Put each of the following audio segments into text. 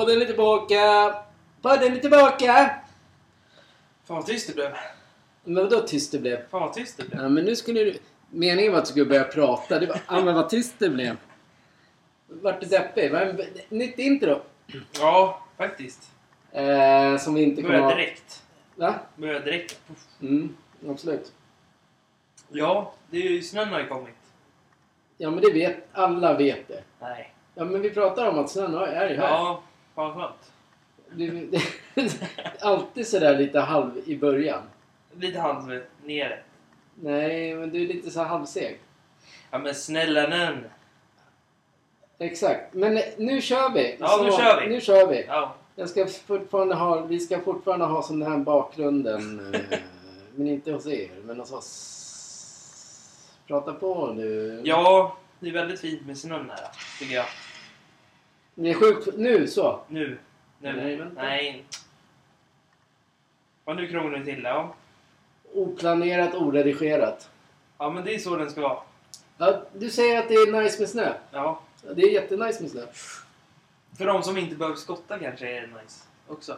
Podden är tillbaka! Podden är tillbaka! Fan vad tyst det blev. Men vadå tyst det blev? Fan vad tyst det blev. Ja, men nu skulle du... Meningen var att du skulle börja prata. Det var... Ja, men vad tyst det blev. Vart du deppig? Vad är- Nytt intro. Ja, faktiskt. Eh, som vi inte kommer Börjar ha... direkt. Va? Börjar direkt. Puff. Mm, absolut. Ja, det är ju snön har ju kommit. Ja, men det vet... Alla vet det. Nej. Ja, men vi pratar om att snön är ju här. Ja, skönt. Du, alltid sådär lite halv i början. Lite hand nere. Nej, men du är lite så halvseg. Ja men snälla nån. Exakt. Men nu kör vi! Ja, nu kör vi. Nu kör vi. Ja. Jag ska fortfarande ha, vi ska fortfarande ha sån här bakgrunden. eh, men inte hos er, men hos oss. Prata på nu. ja, det är väldigt fint med snön här. Tycker jag. Det är sjukt. Nu så. Nu. Nu. Nej, vänta. Nej. Ja, nu krånglar det till. Ja. Oplanerat, oredigerat. ja, men det är så den ska vara. Ja, du säger att det är nice med snö. Ja. Ja, Det är jättenice med snö. För de som inte behöver skotta kanske är det nice också.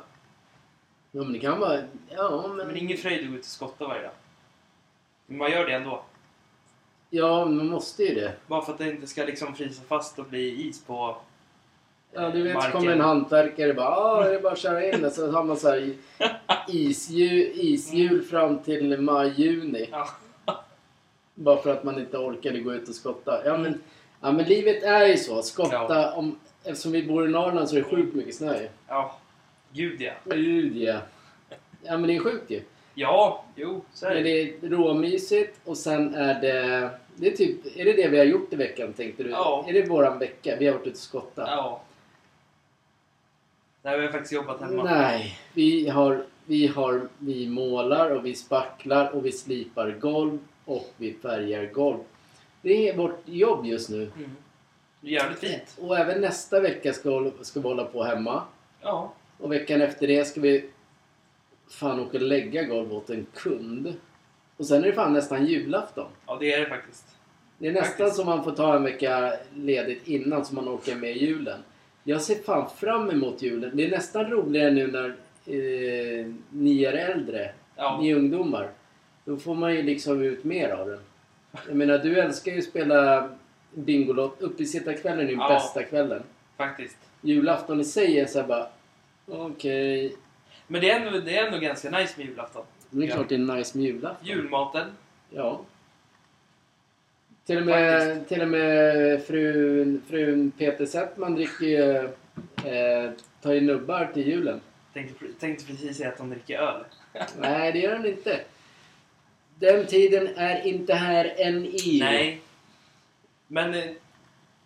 Ja, men det kan vara... Ja, men... Men det ingen fröjd att gå ut och skotta varje dag. Men man gör det ändå. Ja, men man måste ju det. Bara för att det inte ska liksom frysa fast och bli is på Ja, du vet, så kommer en hantverkare bara ah, det är bara att köra in det. Så har man så här ishjul, ishjul fram till maj-juni. Ja. Bara för att man inte orkade gå ut och skotta. Ja men, ja, men livet är ju så. Skotta, Ja. om, eftersom vi bor i Norrland så är det sjukt mycket snö. Ja. Gud ja. Gud ja. Ja men det är sjukt ju. Ja, jo, så är Men det. det är råmysigt och sen är det... Det är typ... Är det det vi har gjort i veckan tänkte du? Ja. Är det våran vecka? Vi har varit ute och skottat? Ja. Nej, vi har faktiskt jobbat hemma. Nej, vi har, vi har, vi målar och vi spacklar och vi slipar golv och vi färgar golv. Det är vårt jobb just nu. Mm. Det är jävligt fint. Och även nästa vecka ska, ska vi hålla på hemma. Ja. Och veckan efter det ska vi fan åka och lägga golv åt en kund. Och sen är det fan nästan julafton. Ja, det är det faktiskt. Det är nästan Faktiskt. som man får ta en vecka ledigt innan så man orkar med julen. Jag ser fan fram emot julen. Det är nästan roligare nu när eh, ni är äldre. Ja. Ni ungdomar. Då får man ju liksom ut mer av den. Jag menar, du älskar ju att spela Bingolott. Uppesittarkvällen är ju Ja. bästa kvällen. Faktiskt. Julafton i sig är såhär bara... Okej. Men det är, ändå, det är ändå ganska nice med julafton. Men det är klart det är nice med julafton. Julmaten. Ja. Till och med, till och med frun, frun Peter Settman dricker ju... Eh, tar ju nubbar till julen. Tänkte, tänkte precis säga att de dricker öl. Nej, det gör han inte. Den tiden är inte här än i. Nej. Men eh,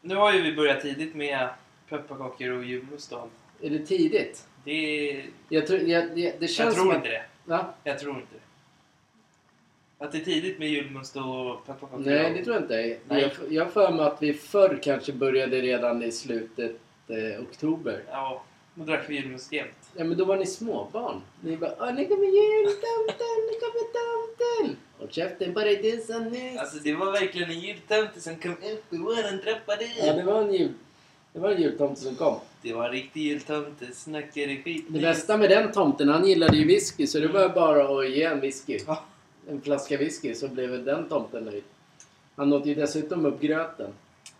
nu har ju vi börjat tidigt med pepparkakor och julmust allt. Är det tidigt? Det, Jag tror, jag, jag, det känns jag som tror att- inte det. Va? Jag tror inte det. Att det är tidigt med julmust och pepparkakor. Nej, det tror jag inte. Nej. Jag, jag har för mig att vi förr kanske började redan i slutet eh, oktober. Ja, då drack vi julmust jämt. Ja, men då var ni småbarn. Ni bara Åh, nu kommer jultomten, nu kommer tomten. Håll käften dig du som nyss. Alltså det var verkligen en jultomte som kom upp i våran trappa dit. Ja, det var en jul... Det var en jultomte som kom. Det var en riktig jultomte. Snackade skit. Det bästa med den tomten, han gillade ju whisky så det var bara att ge en whisky. Ja. En flaska whisky så blev den tomten nöjd. Han åt ju dessutom upp gröten.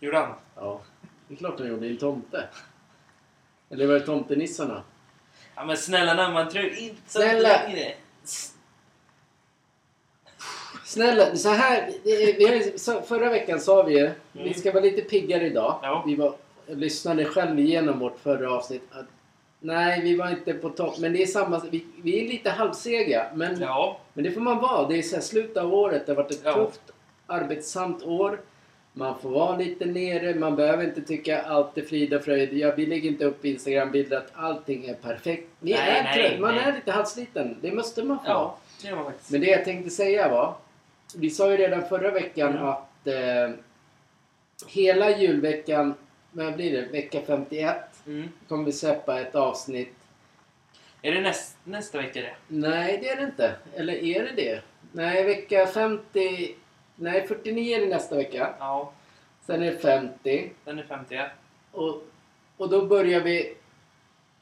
Gjorde han? Ja, det är klart han gjorde. En tomte. Eller var det tomtenissarna? Ja men snälla nån, man tror inte så Snälla. längre. Snälla, så här. Vi förra veckan sa vi ju, vi Mm. ska vara lite piggare idag. Ja. Vi var, lyssnade själv igenom vårt förra avsnitt. Att, nej, vi var inte på topp. Men det är samma, vi, vi är lite halvsega. Men, Ja. men det får man vara. Det är så här, slutet av året. Det har varit ett Ja. tufft, arbetsamt år. Man får vara lite nere. Man behöver inte tycka allt är frid och fröjd. Ja, vi lägger inte upp Instagram-bilder att allting är perfekt. Vi Nej, är nej, trött. Man nej. är lite halvsliten. Det måste man få. Ja, det faktiskt. Men det jag tänkte säga var, vi sa ju redan förra veckan Mm. att eh, hela julveckan, vad blir det, vecka 51, Mm. kommer vi släppa ett avsnitt. Är det näst, nästa vecka det? Nej, det är det inte. Eller är det det? Nej, vecka 50, nej 49 är det nästa vecka.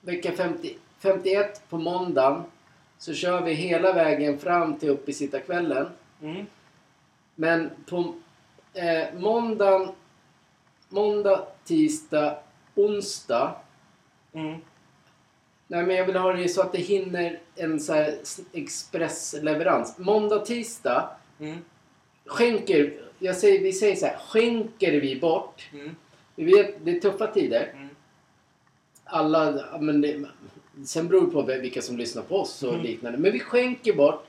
vecka 50, 51 på måndagen så kör vi hela vägen fram till uppesittarkvällen. Mm. Men på eh, måndagen, måndag, tisdag, onsdag. Mm. Nej men jag vill ha det så att det hinner en så här expressleverans. Måndag, tisdag Mm. skänker, jag säger, vi säger så här, skänker vi bort. Mm. Vi vet, det är tuffa tider. Mm. Alla, men det, sen beror det på vilka som lyssnar på oss och Mm. liknande. Men vi skänker bort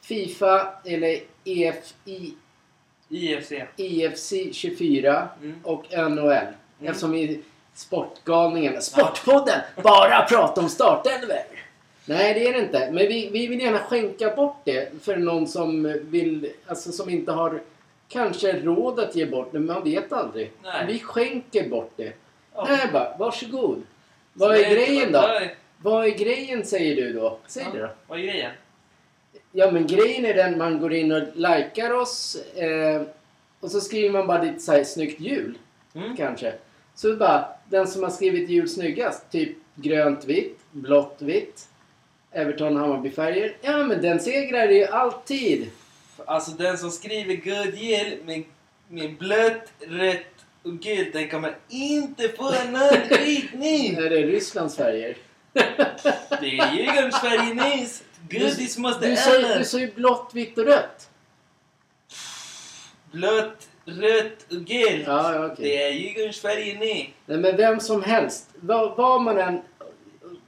Fifa eller E EFI, IFC. EFC 24 Mm. och NHL. Mm. Eftersom vi Sportgalningarna, Sportpodden, bara prata om startelver. Nej, det är det inte. Men vi, vi vill gärna skänka bort det för någon som vill, alltså som inte har kanske råd att ge bort det, men man vet aldrig. Nej. Vi skänker bort det. Ja. Här bara, varsågod. Vad är grejen då? vad är- Vad är grejen säger du då? Säg det då. Vad är grejen? Ja men grejen är den man går in och likar oss eh, och så skriver man bara lite såhär snyggt jul Mm. kanske. Så bara den som har skrivit jul snyggast, typ grönt vitt, blått vitt, Everton Hammarby färger. Ja men den segrar ju alltid. Alltså den som skriver God jul med, med blött, rött och gult, den kommer inte få skit nu! Är det Rysslands färger? Det är Djurgårdens färg nyss! Godis måste Du sa, alla! du sa ju blått, vitt och rött. Blött, rött och gult! Ja, okej. Det är Djurgårdens färg nu! Nej men vem som helst. Vad, vad man än...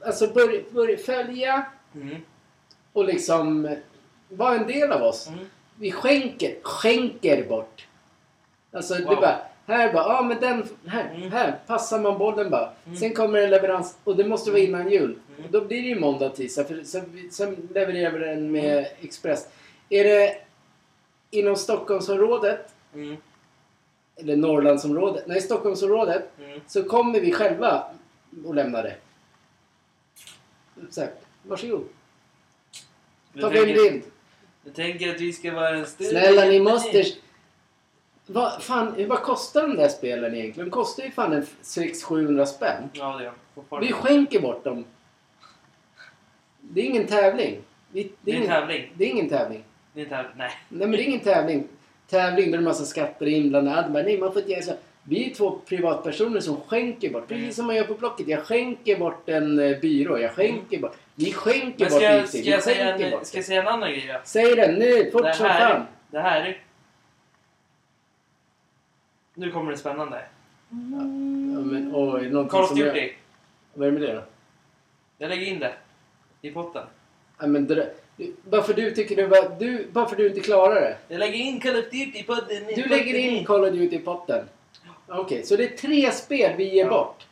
Alltså börja börj, följa Mm. och liksom vara en del av oss. Mm. Vi skänker, skänker bort. Alltså det Wow. bara, här bara, ja men den, här, Mm. här passar man bollen bara. Mm. Sen kommer en leverans och det måste vara innan jul. Mm. Och då blir det ju måndag, tisdag, för sen, sen levererar vi den med Express. Är det inom Stockholmsområdet, Mm. Eller Norrlandsområdet, nej Stockholmsområdet, Mm. så kommer vi själva och lämnar det. Så här, varsågod. Ta en bild. du tänker att vi ska vara en stund Snälla ni måste... Vad fan, vad kostar de där spelen egentligen? De kostar ju fan en 600-700 spänn. Ja, det gör. Vi skänker bort dem. Det är ingen tävling. Vi, Det är en ingen, tävling. det är ingen tävling. Det är en tävling. Nej. Nej men det är ingen tävling. Tävling där en massa skatter inblandade. Men nej, man får inte göra. Vi är två privatpersoner som skänker bort. Precis Mm. som man gör på Blocket. Jag skänker bort en eh, byrå. Jag skänker bort. Vi skänker Mm. Bort jag- ska, jag säga en, bort. ska jag säga en annan grej då? Säg det nu, fort som fan. det här är... Nu kommer det spännande. Ja, men, oj, någonting Call of jag- Duty. Vad är det med det då? Jag lägger in det. I potten. Ja, men det, du, varför du tycker det var... Du, varför du inte klarar det? Jag lägger in Call of Duty i podden. i Du potten lägger in. Call of Duty i potten. Okej, så det är tre spel vi ger Ja. bort.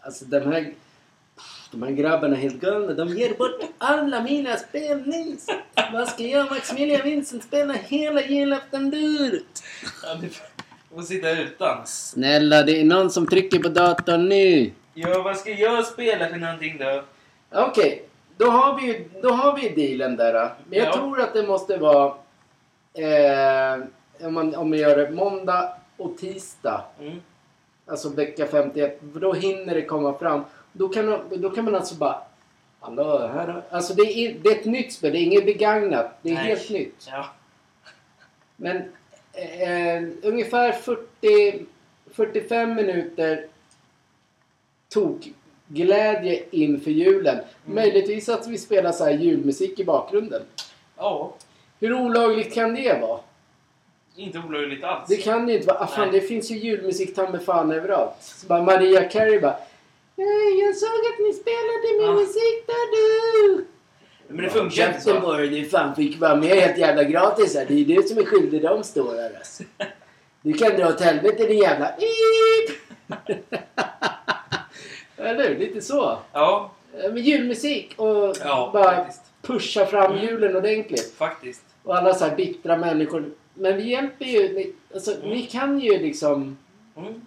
Alltså de här... De här grabbarna är helt galna. De ger bort alla mina spel Nils. Vad ska jag Maximilian Vincent spela hela julafton ut? Ja, du får sitta utan. Snälla, det är någon som trycker på datorn nu. Ja, vad ska jag spela för någonting då? Okej, då har vi då har vi dealen där. då. Men jag Ja. tror att det måste vara... Eh, om, man, om man gör det måndag och tisdag. Mm. Alltså vecka 51. För då hinner det komma fram. Då kan, då kan man alltså bara... Hallå, här har... Alltså det är, det är ett nytt spel. Det är inget begagnat. Det är Nej. helt nytt. Ja. Men eh, ungefär 40, 45 minuter tog glädje inför julen. Mm. Möjligtvis att vi spelar så här julmusik i bakgrunden. Ja. Hur olagligt kan det vara? Inte olagligt alls. Det kan det inte vara. Ah, fan, Nej. det finns ju julmusik ta fan överallt. Så bara Maria Carey bara "Nej, Jag såg att ni spelade min Ja. musik där du! Men det funkar inte Käften så. dig, du fan fick vara med helt jävla gratis här. Det är du som är skyldig de står här alltså. Du kan dra åt helvete din jävla! Eller? Lite så. Ja, Eh, Med julmusik och ja bara faktiskt. pusha fram Mm. julen ordentligt. Faktiskt. Och alla så här bittra människor. Men vi hjälper ju. Alltså, Mm. vi kan ju liksom Mm.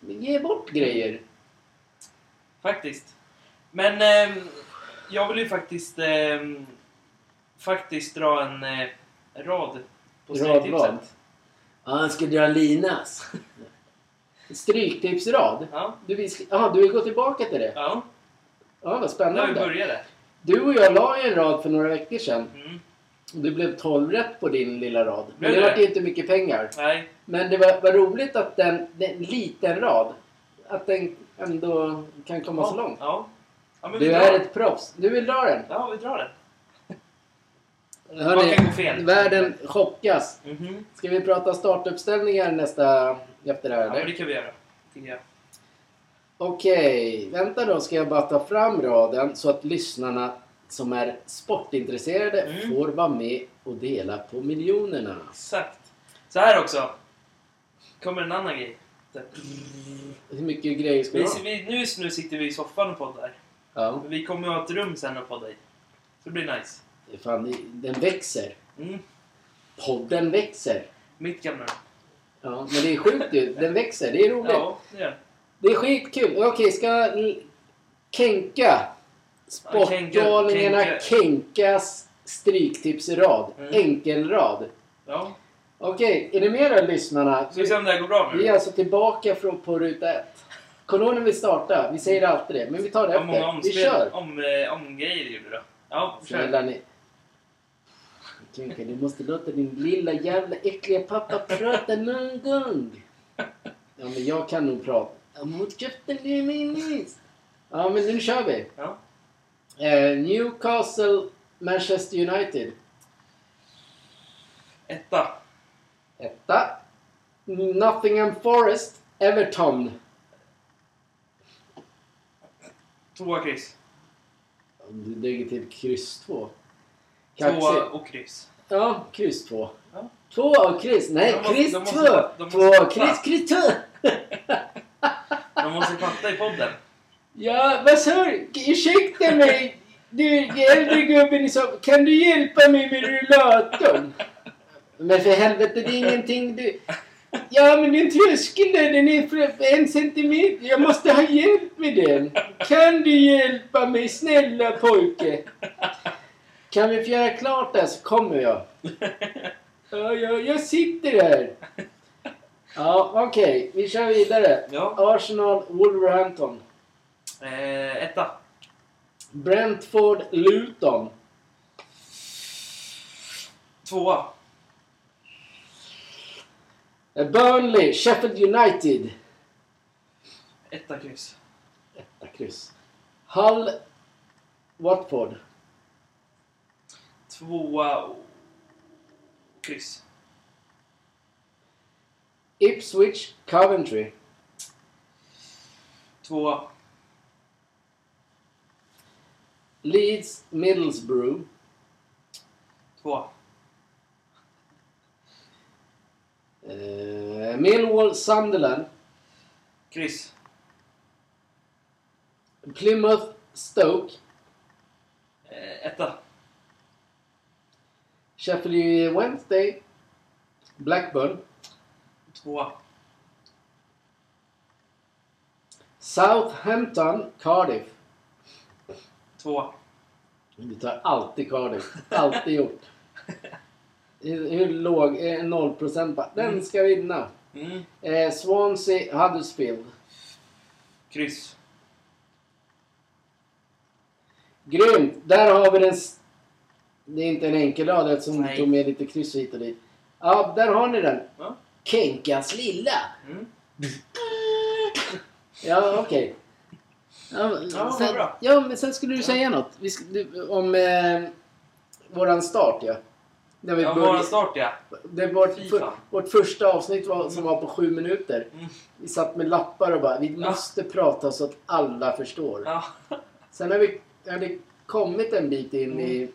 ge bort grejer. Faktiskt. Men ehm, jag vill ju faktiskt ehm, faktiskt dra en eh, rad på Rad vad? Stryktipset. Ja, han ska dra linas. Stryktipsrad. Ja. Du vill, sk- aha, du vill gå tillbaka till det? Ja, Ja, vad där vi spännande. började. Du och jag la ju en rad för några veckor sedan. Mm. Och det blev 12 rätt på din lilla rad. Men Blev det det? var inte mycket pengar. Nej, Men det var, var roligt att den, den liten rad, att den ändå kan komma så långt. Ja. ja men vi Du drar. är ett proffs. Du vill dra den? Ja, vi drar den. Hörni, Vad kan gå fel? världen chockas. Mhm. Ska vi prata startuppställningar nästa efter det här Ja, eller? det kan vi göra. Tycker jag. Okej, vänta då ska jag bara ta fram raden så att lyssnarna som är sportintresserade Mm. får vara med och dela på miljonerna. Exakt. Så här också. Kommer en annan grej. Hur mycket grejer ska Vi, vi, nu, nu sitter vi i soffan och poddar. Ja, vi kommer att ha ett rum sen och podda i. Så det blir nice. Fan, den växer. Mm. Podden växer. Mitt gamla. Ja, men det är sjukt ju. Den växer. Det är roligt. Ja, det gör det. Är skitkul. Okej, ska Kenka. Sportgalningarna Kenka- Kenkas stryktipsrad. Mm. Enkelrad. Ja. Okej, är ni med då lyssnarna? Ska vi se om det här går bra nu? Vi är alltså tillbaka från, på ruta ett. Kommer du ihåg när vi startade? Vi säger alltid det, men vi tar det efter. Vi kör! om, eh, om grejer du gjorde då. Ja, kör. Kenka, du måste låta din lilla jävla äckliga pappa prata någon gång. Ja, men jag kan nog prata. Må köpte det minst. Ja, men nu kör vi. Ja. Eh, Newcastle, Manchester United. Etta. Etta. Nottingham Forest, Everton. Tvåa kryss. Du lägger till kryss 2. Tvåa och kryss. Ja, kryss 2. Ja. Två och kryss. Nej, De måste- kryss de måste- 2. de måste Två, kryss, kryss 2. Man måste fatta i podden. Ja, vad sa du? Ursäkta mig. Du, äldre gubben i soffan. Kan du hjälpa mig med rullatorn? Men för helvete, det är ingenting du... Ja, men det är en tröskel där. Den är en centimeter. Jag måste ha hjälp med den. Kan du hjälpa mig, snälla pojke? Kan vi få göra klart det så kommer jag. Ja, ja, jag sitter här. Ja, okej. Vi kör vidare. Ja. Arsenal, Wolverhampton. Eh, etta. Brentford, Luton. Tvåa. Eh, Burnley, Sheffield United. Etta kryss. Etta kryss. Hull, Watford. Tvåa och kryss. Ipswich, Coventry. Tvåa. Leeds, Middlesbrough. Tvåa. Eh, Millwall, Sunderland. Kryss. Plymouth, Stoke. Eh, etta. Sheffield Wednesday, Blackburn. Tvåa. Southampton, Cardiff. Tvåa. Du tar alltid Cardiff. Alltid gjort. Hur, hur låg? Eh, 0 procent bara. Den Mm. ska vinna. Mm. Eh, Swansea, Huddersfield. Kryss. Grymt! Där har vi den... Det är inte en enkel rad eftersom du tog med lite kryss hit och dit. Ja, där har ni den. Ja. Kenkas lilla. Mm. Ja, okej. Ja, Ja, sen, bra. ja, men sen skulle du säga något. Vi du, om eh, våran start, ja. När vi Ja, började- våran start ja. Det var för, vårt första avsnitt var, som var på sju minuter. Mm. Vi satt med lappar och bara, vi Ja. måste prata så att alla förstår. Ja. Sen när vi hade kommit en bit in i,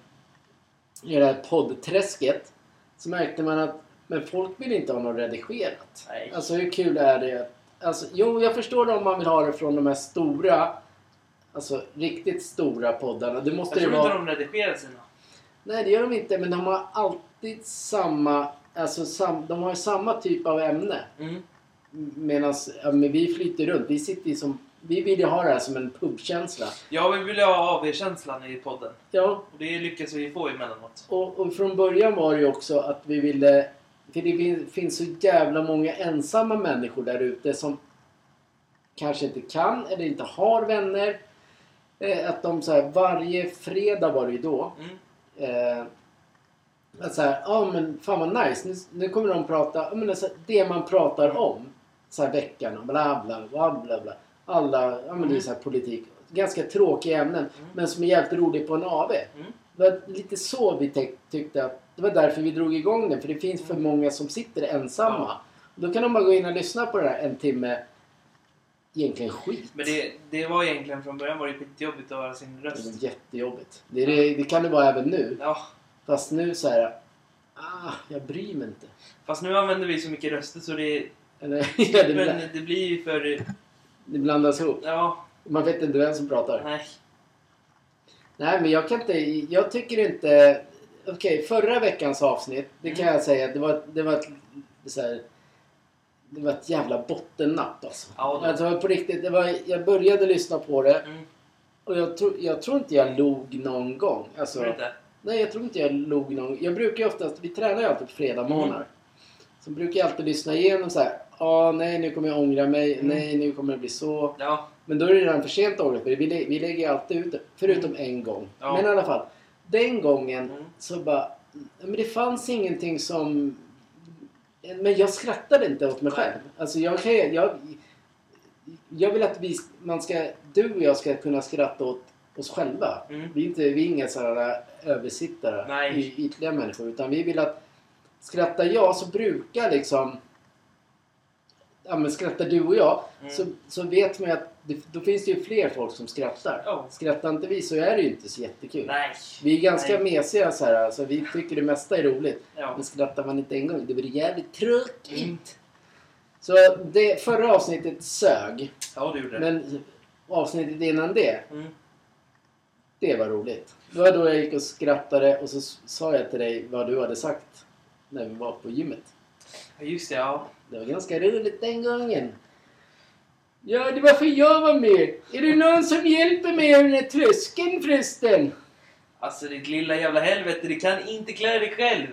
i det här poddträsket så märkte man att men folk vill inte ha något redigerat. Nej. Alltså hur kul är det? Alltså, jo, jag förstår det om man vill ha det från de här stora, alltså riktigt stora poddarna. Det måste Jag tror inte vara. de redigerar sina. Nej, det gör de inte, men de har alltid samma, alltså sam, de har samma typ av ämne. Mm. Medan ja, men vi flyter runt. Vi sitter ju som, vi vill ju ha det här som en pubkänsla. Ja, vi vill ju ha AV-känslan i podden. Ja, Och det lyckas vi få emellanåt. Och, och från början var det ju också att vi ville... För det fin- finns så jävla många ensamma människor där ute som kanske inte kan eller inte har vänner. Eh, att de så här, varje fredag var det ju då. Mm. Eh, att så här, ja men fan vad nice. Nu, nu kommer de prata, men alltså, det man pratar om. Så här veckan och bla bla bla bla bla. Alla, ja men det är så här politik. Ganska tråkiga ämnen. Men som är jävligt roligt på en AV. Mm. Det var lite så vi tyck- tyckte att det var därför vi drog igång den. För det finns för många som sitter ensamma. Ja. Då kan de bara gå in och lyssna på det här en timme. Egentligen skit. Men det, det var egentligen från början var det skitjobbigt att höra sin Det röst. är jättejobbigt. Det, är det, det kan det vara även nu. Ja, Fast nu så här. Ah, jag bryr mig inte. fast nu använder vi så mycket röster så det, Eller, ja, det, men det blir ju för... det blandas ihop. Ja, Man vet inte vem som pratar. nej. Nej, men jag kan inte... Jag tycker inte... Okej, förra veckans avsnitt. Det kan Mm. jag säga. Det var, det var ett... Så här, det var ett jävla bottennapp alltså. Ja, det- alltså på riktigt. Det var, jag började lyssna på det. Mm. Och jag, tror jag tror inte jag log någon gång. Alltså, Tror inte? Nej, jag tror inte jag log någon Jag brukar ju oftast... Vi tränar ju alltid på fredag morgnar. Mm. Så brukar jag alltid lyssna igenom så här. Ja, ah, nej nu kommer jag ångra mig. Mm. Nej, nu kommer det bli så. Ja. Men då är det redan för sent att ångra för vi, lä- vi lägger alltid ut det. Förutom en gång. Ja. Men i alla fall. Den gången Mm. så bara... Men det fanns ingenting som... Men jag skrattade inte åt mig själv. Alltså jag kan jag, jag vill att vi, man ska, du och jag ska kunna skratta åt oss själva. Mm. Vi är, inte, vi är inga sådana översittare, Nej. y- ytliga människor. Utan vi vill att skrattar jag så brukar liksom... Ja men skrattar du och jag Mm. så, så vet man ju att det, då finns det ju fler folk som skrattar. Ja. Skrattar inte vi så är det ju inte så jättekul. Nej. Vi är ganska Nej. mesiga så här, alltså, vi tycker det mesta är roligt. Ja. Men skrattar man inte en gång, det blir jävligt tråkigt. Mm. Så det förra avsnittet sög. Ja, du gjorde det. Men avsnittet innan det, Mm. det var roligt. Det var då jag gick och skrattade och så sa jag till dig vad du hade sagt när vi var på gymmet. Just det. Ja. Det var ganska roligt den gången. Ja, det var för jag var med. Är det någon som hjälper mig över den här tröskeln förresten? Alltså ditt lilla jävla helvete, du kan inte klara dig själv.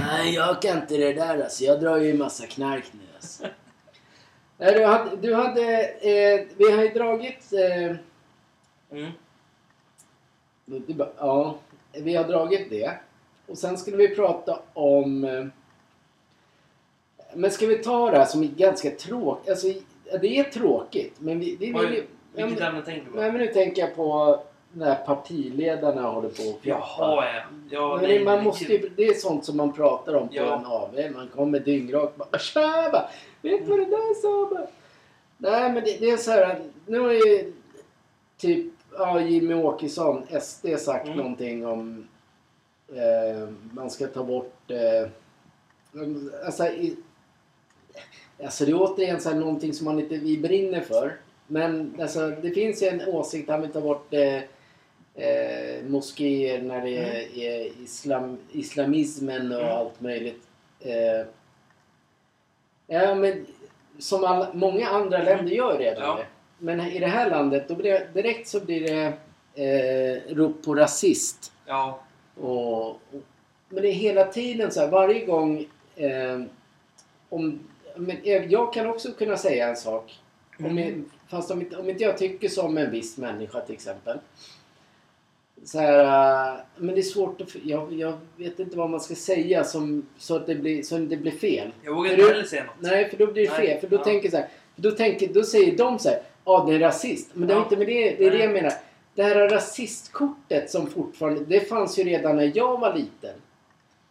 Nej, jag kan inte det där alltså. Jag drar ju en massa knark nu alltså. Nej, du hade... Du hade eh, vi har ju dragit... Eh, Mm. det bara- ja, vi har dragit det. Och sen skulle vi prata om... Eh, men ska vi ta det här som är ganska tråkigt? Alltså, det är tråkigt, men vi, vi. Oj, Ja, Vilket ämne tänker du på? nej, men nu tänker jag på när partiledarna håller på och pratar. Jaha, ja. ja Men nej, man måste ju, det är sånt som man pratar om på Ja. en AV. Man kommer dyngrak bara Tja! Bara, Vet du vad det där sa? Nej men det, det är så här. Nu har ju typ ja, Jimmy Åkesson, SD, sagt Mm. någonting om eh, man ska ta bort eh, alltså, i, alltså det är återigen så här, någonting som man inte vi brinner för. Men alltså, det finns ju en åsikt, han vill ta bort eh, eh, moskéer när det är, är islam, islamismen och Mm. allt möjligt. Eh, ja, men som alla, många andra länder gör redan Ja. det. Men i det här landet, då blir det, direkt så blir det eh, rop på rasist. Ja. Och, och, men det är hela tiden så här, varje gång... Eh, om, men jag kan också kunna säga en sak. Om jag, fast om, inte- om inte jag tycker som en viss människa till exempel. Så här, eh, men det är svårt att... Jag, jag vet inte vad man ska säga som, så att det blir, så att det blir fel. Jag vågar För inte du- heller säga något. Nej, för då blir det Nej, fel. För då ja. tänker så här, då, tänker, då säger de så här, ja det är rasist. Men det Ja. inte med det, det är det jag menar. Det här rasistkortet som fortfarande, det fanns ju redan när jag var liten.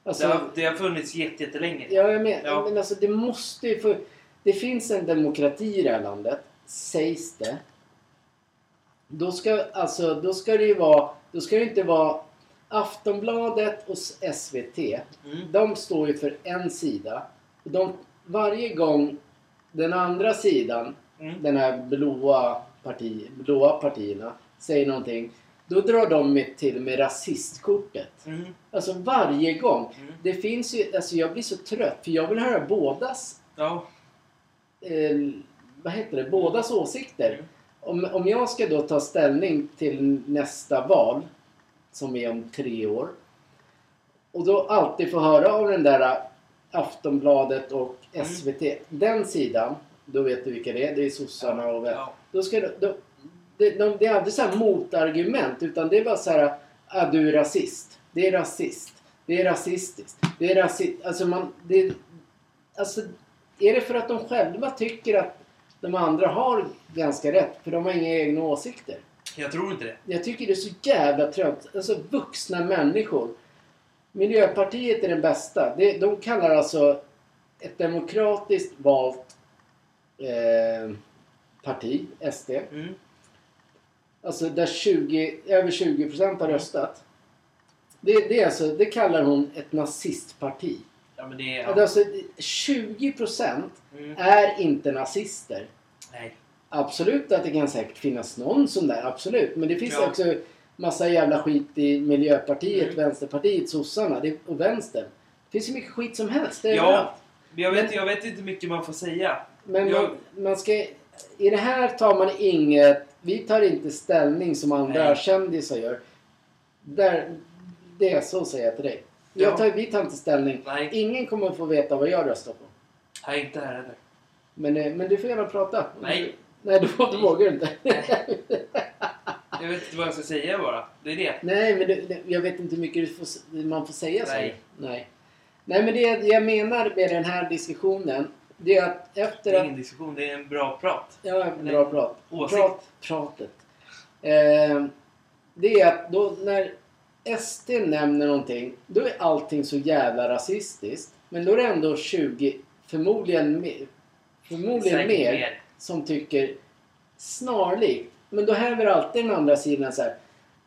Alltså, Det har, det har funnits jätte- jättelänge. ja, jag men, Ja. men alltså det måste ju för, Det finns en demokrati i det här landet, sägs det. Då ska, alltså, då ska det ju vara, då ska det inte vara Aftonbladet och SVT. Mm. De står ju för en sida. De, varje gång den andra sidan, Mm. den här blåa, parti, blåa partierna, säger någonting. Då drar de med, till med rasistkortet. Mm. Alltså varje gång. Mm. Det finns ju, alltså jag blir så trött för jag vill höra bådas, Ja. eh, vad heter det, bådas åsikter. Mm. Om, om jag ska då ta ställning till nästa val, som är om tre år. Och då alltid få höra av den där Aftonbladet och Mm. SVT, den sidan. Då vet du vilka det är. Det är sossarna och... Ja. Då ska du, då, det, de, det är aldrig så här motargument utan det är bara så här ah, du är rasist. Det är rasist. Det är rasistiskt. Det är rasist. Alltså man... Det, alltså, är det för att de själva tycker att de andra har ganska rätt? För de har inga egna åsikter. Jag tror inte det. Jag tycker det är så jävla trött. Alltså vuxna människor. Miljöpartiet är den bästa. Det, de kallar alltså ett demokratiskt valt eh, parti, SD. Mm. Alltså där 20, över 20 procent har röstat. Det, det, är alltså, det kallar hon ett nazistparti. Ja, men det är... Att Alltså, 20 procent Mm. är inte nazister. Nej. Absolut att det kan säkert finnas någon sån där, absolut. Men det finns Ja. också massa jävla skit i Miljöpartiet, Mm. Vänsterpartiet, sossarna det, och vänstern. Det finns ju mycket skit som helst. Det är Ja. Men jag vet, Men- jag vet inte mycket man får säga. Men Jag- man, man ska... I det här tar man inget... Vi tar inte ställning som andra Nej. kändisar gör. Där, det är så säger jag till dig. Ja. Jag tar, vi tar inte ställning. Nej, Ingen kommer få veta vad jag röstar på. nej inte här heller. Men, eh, men du får gärna prata. Nej. Nej, du, du vågar inte. Jag vet inte vad jag ska säga bara. Det är det. Nej, men det, jag vet inte hur mycket får, man får säga så. Nej. Nej. Nej, men det jag menar med den här diskussionen, det är att Det efter är att... ingen diskussion, det är en bra prat. Ja, bra prat. Åsikt. prat pratet. Eh, det är att då när SD nämner någonting, då är allting så jävla rasistiskt. Men då är det ändå 20, förmodligen mer, förmodligen mer, mer. som tycker snarlikt. Men då häver alltid den andra sidan så här.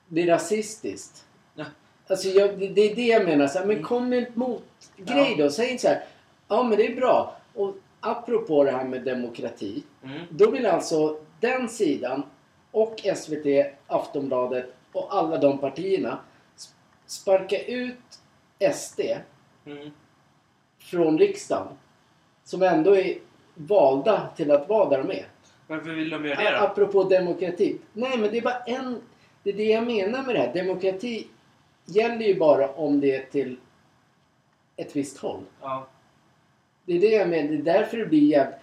Det är rasistiskt. Ja. Alltså jag, det, det är det jag menar. Så här, men Mm. kom med ett motgrej Ja. då. Säg inte så här. Ja men det är bra. Och apropå det här med demokrati. Mm. Då vill alltså den sidan och SVT, Aftonbladet och alla de partierna sp- sparka ut SD Mm. från riksdagen. Som ändå är valda till att vara där de är. Varför vill de göra det då? Apropå demokrati. Nej, men det är bara en... Det är det jag menar med det här. Demokrati gäller ju bara om det är till ett visst håll. Ja. Det är det jag menar. Det är därför det blir jävligt...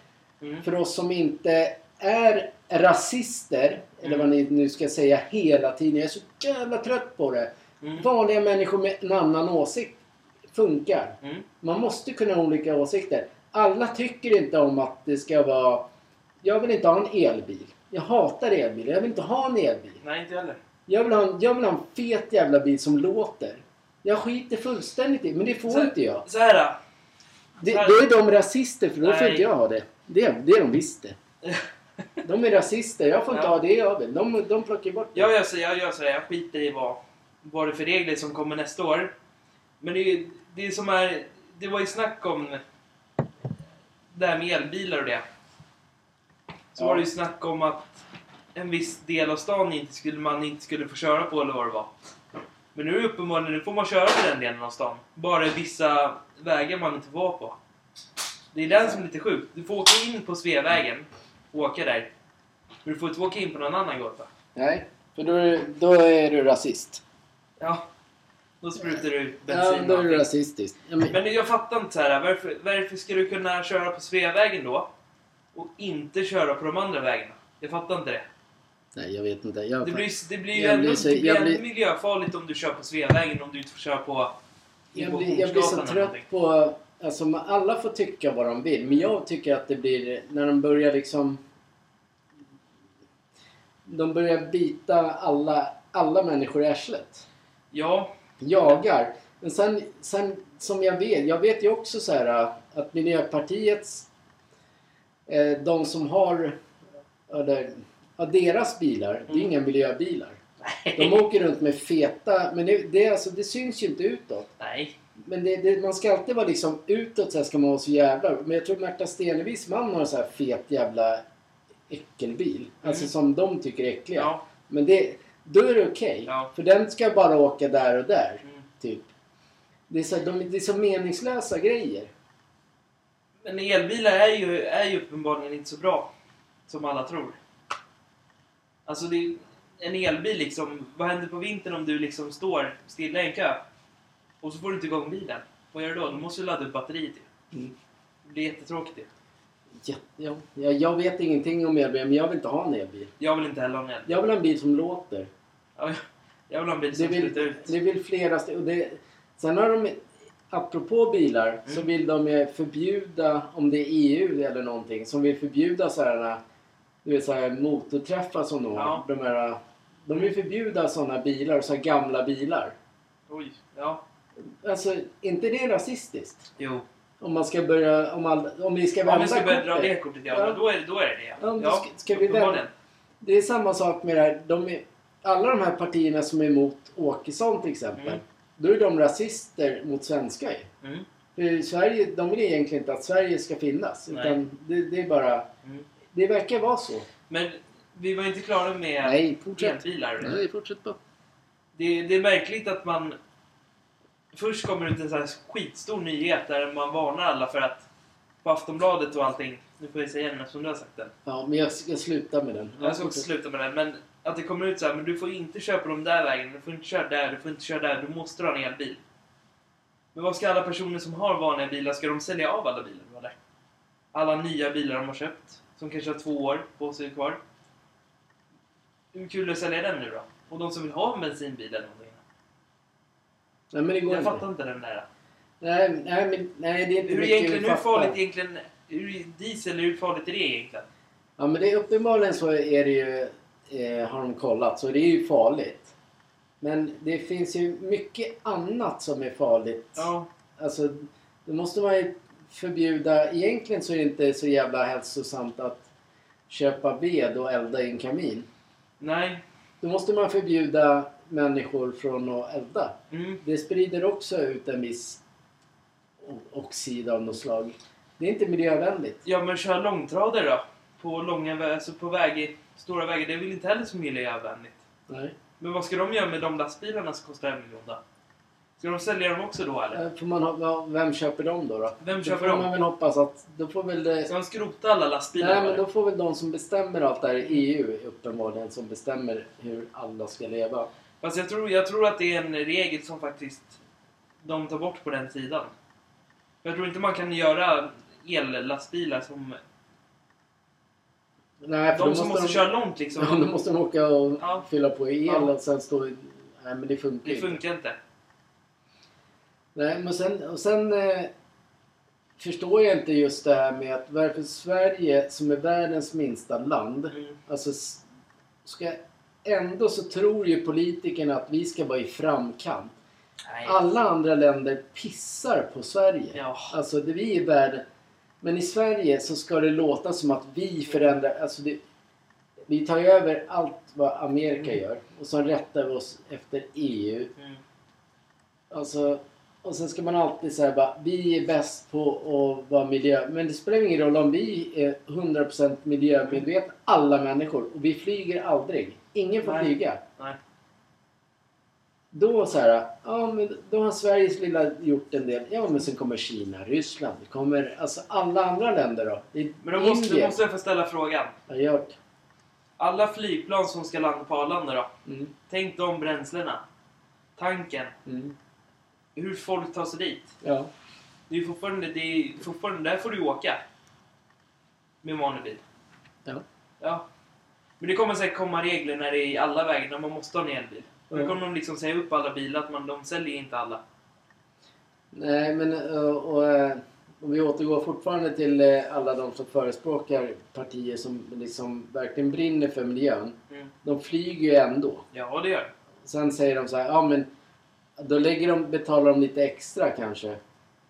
Mm. För oss som inte är rasister, eller Mm. vad ni nu ska säga hela tiden. Jag är så jävla trött på det. Mm. Vanliga människor med en annan åsikt funkar. Mm. Man måste kunna ha olika åsikter. Alla tycker inte om att det ska vara... Jag vill inte ha en elbil. Jag hatar elbilar. Jag vill inte ha en elbil. Nej, inte heller. Jag vill ha en, jag vill ha en fet jävla bil som låter. Jag skiter fullständigt i men det får Så- inte jag. Så här då. Det, då är de rasister för då får Nej. inte jag ha det. Det, det är de visst det. De är rasister. Jag får inte Ja. ha det jag vill. De, de plockar bort det. Jag gör så, jag gör så här, jag skiter i vad, vad det är för regler som kommer nästa år. Men det, är- det är som är, det var ju snack om det här med elbilar och det. Så Ja. var det ju snack om att en viss del av stan inte skulle, man inte skulle få köra på eller vad det var. Men nu är uppenbarligen, nu får man köra på den delen av stan. Bara vissa vägar man inte vara på. Det är den som är lite sjuk. Du får åka in på Sveavägen och åka där. Men du får inte åka in på någon annan gata. Nej, för då är, då är du rasist. Ja. Då sprutar du Ja, bensin då och är du rasistisk. Ja, men, Men jag fattar inte så här. Varför, varför ska du kunna köra på Sveavägen då? Och inte köra på de andra vägarna? Jag fattar inte det. Nej, jag vet inte. Jag, Det blir, det blir ju ändå, så- blir blir- miljöfarligt om du kör på Sveavägen om du inte får köra på jag, blir, jag blir så trött någonting. på... Alltså, alla får tycka vad de vill. Men jag tycker att det blir... När de börjar liksom... De börjar bita alla, alla människor i arslet. Ja, jagar. Men sen, sen som jag vet, jag vet ju också så här att Miljöpartiets, eh, de som har, eller, ja, deras bilar, det är Mm. inga miljöbilar. De åker runt med feta, men det, det, alltså, det syns ju inte utåt. nej. Men det, det, man ska alltid vara liksom utåt så här ska man vara så jävla... Men jag tror Märta Stenevis man har en så här fet jävla äckelbil. Alltså Mm. som de tycker är äckliga. Ja. Men det, då är det okej. Ja. För den ska bara åka där och där. Mm. Typ. Det är, så, de, det är så meningslösa grejer. Men elbilar är ju, är ju uppenbarligen inte så bra. Som alla tror. Alltså det, en elbil liksom, vad händer på vintern om du liksom står stilla i en kö? Och så får du inte igång bilen. Vad gör du då? Du måste du ladda upp batteriet ju. Mm. Det blir jättetråkigt ju. Ja, ja, ja, jag vet ingenting om elbil, men jag vill inte ha en elbil. Jag vill inte heller ha en elbil. Jag vill ha en bil som låter. Ja, Jag vill ha en bil som slutar ut. det vill flera och det, Sen har de, apropå bilar, så Mm. vill de ju förbjuda, om det är EU eller någonting, som vill förbjuda sådana, du vet såhär motorträffar som de har. Ja. De, här, de vill förbjuda sådana bilar, så här gamla bilar. Oj. Ja. Alltså, inte det rasistiskt? Jo. Om man ska börja, om, all, om vi ska Om vända vi ska börja dra det kortet, ja, Ja. då är det då är det. det. Ja, då ska- ska vi uppenbarligen. Det är samma sak med det här. De är, alla de här partierna som är emot Åkesson till exempel. Mm. Då är de rasister mot svenskar ju. Mm. Sverige, de vill egentligen inte att Sverige ska finnas. Nej. Utan det, det är bara... Mm. Det verkar vara så. Men vi var inte klara med Nej, fortsätt. elbilar. Nej, fortsätt bara. Det, det är märkligt att man... Först kommer ut en sån här skitstor nyhet där man varnar alla för att på Aftonbladet och allting. Nu får jag säga den eftersom du har sagt den. Ja, men jag ska sluta med den. Jag ska också sluta med den. Men att det kommer ut så här, men du får inte köra på de där vägarna, du får inte köra där, du får inte köra där, du måste ha en elbil. Men vad ska alla personer som har vanliga bilar, ska de sälja av alla bilar eller? Alla nya bilar de har köpt, som kanske har två år på sig kvar. Hur kul är det att sälja den nu då? Och de som vill ha en bensinbil eller någonting? Nej, men det går Jag inte. fattar inte den där. Nej, nej, men, nej, det är inte Hur, egentligen, hur farligt egentligen... Hur, diesel, hur farligt är det egentligen? Ja, men det är uppenbarligen så är det ju, eh, har de kollat, så det är ju farligt. Men det finns ju mycket annat som är farligt. Ja, Alltså, då måste man ju förbjuda... Egentligen så är det inte så jävla hälsosamt att köpa ved och elda i en kamin. nej. Då måste man förbjuda människor från att elda. Mm. Det sprider också ut en viss oxid av något slag. Det är inte miljövänligt. Ja, men köra långtradare då? På långa alltså på väg, stora vägar, det är väl inte heller så miljövänligt? Nej. Men vad ska de göra med de lastbilarna som kostar en miljon då? Ska de sälja dem också då eller? Eh, Får man, ja, vem köper dem då? då? Vem då köper får dem? man väl hoppas att... Då får väl det... Ska de skrota alla lastbilar Nej, då, men då får väl de som bestämmer allt det här i EU uppenbarligen som bestämmer hur alla ska leva. Fast jag tror, jag tror att det är en regel som faktiskt de tar bort på den sidan. Jag tror inte man kan göra ellastbilar som... Nej, för De då som måste de, köra långt liksom. Ja, då måste de åka och Ja. fylla på el Ja. och sen stå... Nej, men det funkar Det inte. funkar inte. Nej, men sen... Och sen eh, förstår jag inte just det här med att varför Sverige, som är världens minsta land, Mm. alltså ska... Ändå så tror ju politikerna att vi ska vara i framkant. Nej. Alla andra länder pissar på Sverige. Ja. Alltså det vi är världen. Men i Sverige så ska det låta som att vi förändrar. Alltså det, vi tar ju över allt vad Amerika Mm. gör. Och så rättar vi oss efter EU. Mm. Alltså, och sen ska man alltid säga bara vi är bäst på att vara miljö. Men det spelar ingen roll om vi är 100% miljömedvetna. Alla människor. Och vi flyger aldrig. Ingen får Nej. flyga. Nej. Då så här, ja men då har Sveriges lilla gjort en del. Ja men sen kommer Kina, Ryssland, det kommer alltså alla andra länder då. Men då måste, Indien. måste jag få ställa frågan. Jag har gjort. Alla flygplan som ska landa på Arlanda då? Mm. Tänk de bränslena. Tanken. Mm. Hur folk tar sig dit. Ja. Det är fortfarande, det är fortfarande, där får du åka. Med en vanlig bil. Ja. Ja. Men det kommer säkert komma regler när det är i alla vägar, när man måste ha en elbil. Och då kommer de liksom säga upp alla bilar, att man, de säljer inte alla. Nej men och, och, eh, om vi återgår fortfarande till eh, alla de som förespråkar partier som liksom verkligen brinner för miljön. Mm. De flyger ju ändå. Ja, det gör det. Sen säger de så här, ja men då lägger de, betalar de lite extra kanske.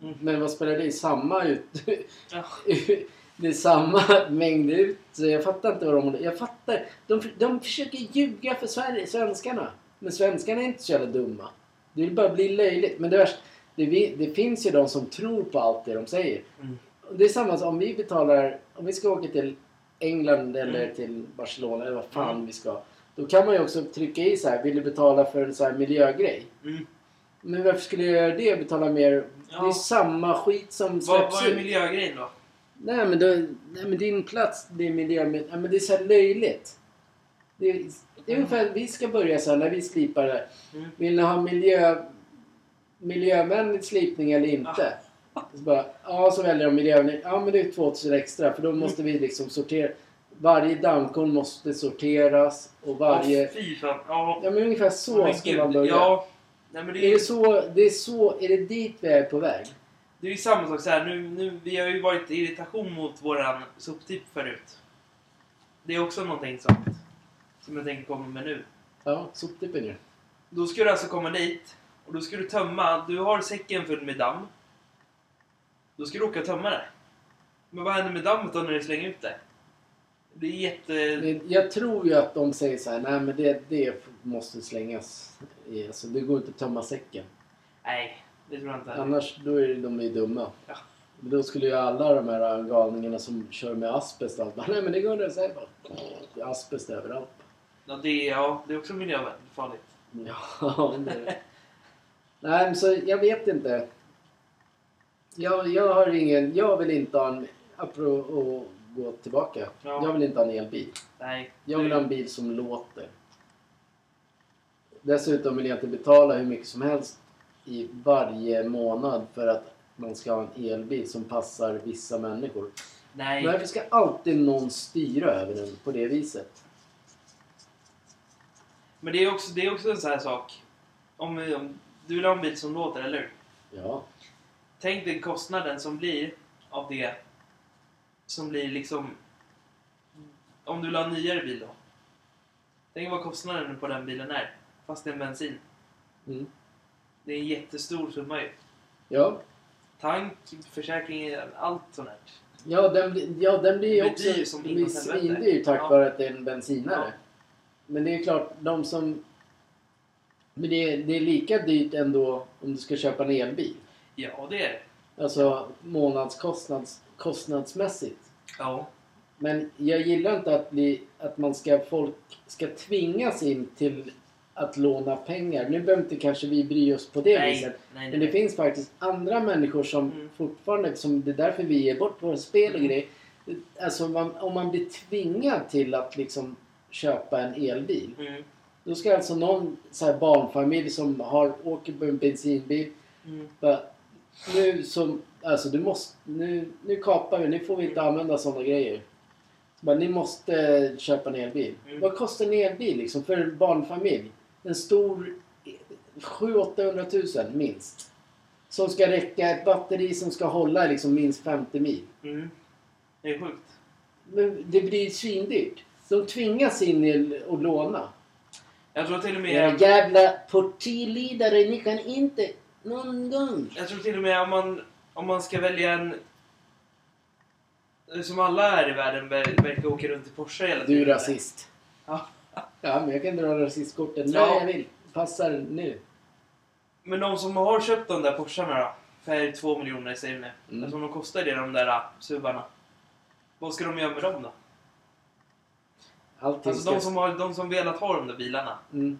Mm. Men vad spelar det? Samma ut... Det är samma mängd ut. Så jag fattar inte vad de... Jag fattar. De, de försöker ljuga för Sverige, svenskarna. Men svenskarna är inte så jävla dumma. Det vill bara bli löjligt. Men det, värsta, det, det finns ju de som tror på allt det de säger. Mm. Det är samma som om vi betalar... Om vi ska åka till England eller Mm. till Barcelona eller vad fan Mm. vi ska. Då kan man ju också trycka i så här, vill du betala för en så här miljögrej? Mm. Men varför skulle jag göra det? Betala mer? Det är Ja. samma skit som Vad, släpps vad är ut. miljögrejen då? Nej men, då, nej men din plats, det är miljö... Nej, men det är så här löjligt. Det är, det är ungefär, vi ska börja så här när vi slipar det. Mm. Vill ni ha miljö, miljövänlig slipning eller inte? Så bara, ja, så väljer de miljövänligt. Ja, men det är 2000 extra för då måste vi liksom sortera. Varje dammkorn måste sorteras och varje... Åh, fy fan. Ja. Ja, men ungefär så Men ska gud, man börja. Ja. Nej, men det Är är, det så, det är så, är det dit vi är på väg? det är ju samma sak så här. Nu, nu, vi har ju varit irritation mot våran soptipp förut. Det är också någonting sånt. Som jag tänker komma med nu. Ja, soptippen ju. Då ska du alltså komma dit och då ska du tömma. Du har säcken full med damm. Då ska du åka och tömma det. Men vad händer med dammet då när du slänger ut det? Det är jätte... Jag tror ju att de säger så här, nej men det, det måste slängas. Alltså, det går inte att tömma säcken. Nej, det tror jag inte. Annars, då är de ju dumma. Ja. Men Då skulle ju alla de här galningarna som kör med asbest och allt bara, nej men det går inte att säga bara, asbest överallt. Ja, det är, ja, det är också miljöfarligt. Ja, det... Nej, men så jag vet inte. Jag, jag har ingen, jag vill inte ha en, apropå gå tillbaka. Ja. Jag vill inte ha en elbil. Nej. Jag vill ha en bil som låter. Dessutom vill jag inte betala hur mycket som helst i varje månad för att man ska ha en elbil som passar vissa människor. Nej. Varför ska alltid någon styra över den på det viset? Men det är också, det är också en sån här sak. Om, om du vill ha en bil som låter, eller hur? Ja. Tänk dig kostnaden som blir av det. Som blir liksom... Om du vill ha en nyare bil då. Tänk vad kostnaden på den bilen är. Fast det är en bensin. Mm. Det är en jättestor summa ju. Ja. Tank, försäkring, allt sånt där. Ja, den, ja, den blir ju också dyr som den blir svindyr tack Ja. vare att det är en bensinare. Ja. Men det är klart, de som... Men det är, det är lika dyrt ändå om du ska köpa en elbil. Ja, det är det. Alltså månadskostnads, kostnadsmässigt. Ja. Men jag gillar inte att, bli, att man ska, folk ska tvingas in till att låna pengar. Nu behöver inte kanske vi bry oss på det Nej, viset. nej, nej. Men det finns faktiskt andra människor som Mm. fortfarande, som det är därför vi ger bort våra spel och Mm. grejer. Alltså man, om man blir tvingad till att liksom köpa en elbil. Mm. Då ska alltså någon så här barnfamilj som har, åker på en bensinbil. Mm. Bara, nu som, alltså du måste, nu, nu kapar vi, nu får vi inte använda sådana grejer. Så bara, ni måste köpa en elbil. Mm. Vad kostar en elbil liksom för en barnfamilj? En stor 700-800 000 minst. Som ska räcka, ett batteri som ska hålla liksom minst 50 mil. Mm. Det är sjukt. Men det blir svindyrt. De tvingas in i att låna. Jag tror till och Era med... jävla partiledare, ni kan inte någon gång. Jag tror till och med om man, om man ska välja en... Som alla här i världen ver- verkar åka runt i Porsche hela Du är rasist. Ja. Ja, men jag kan dra rasistkortet när Ja. jag vill. Passar nu. Men de som har köpt de där Porscharna då? För 2 miljoner säger vi. Mm. Alltså de kostar det de där uh, suvarna. Vad ska de göra med dem då? Allting Alltså de som, har, de som velat ha de där bilarna. Mm.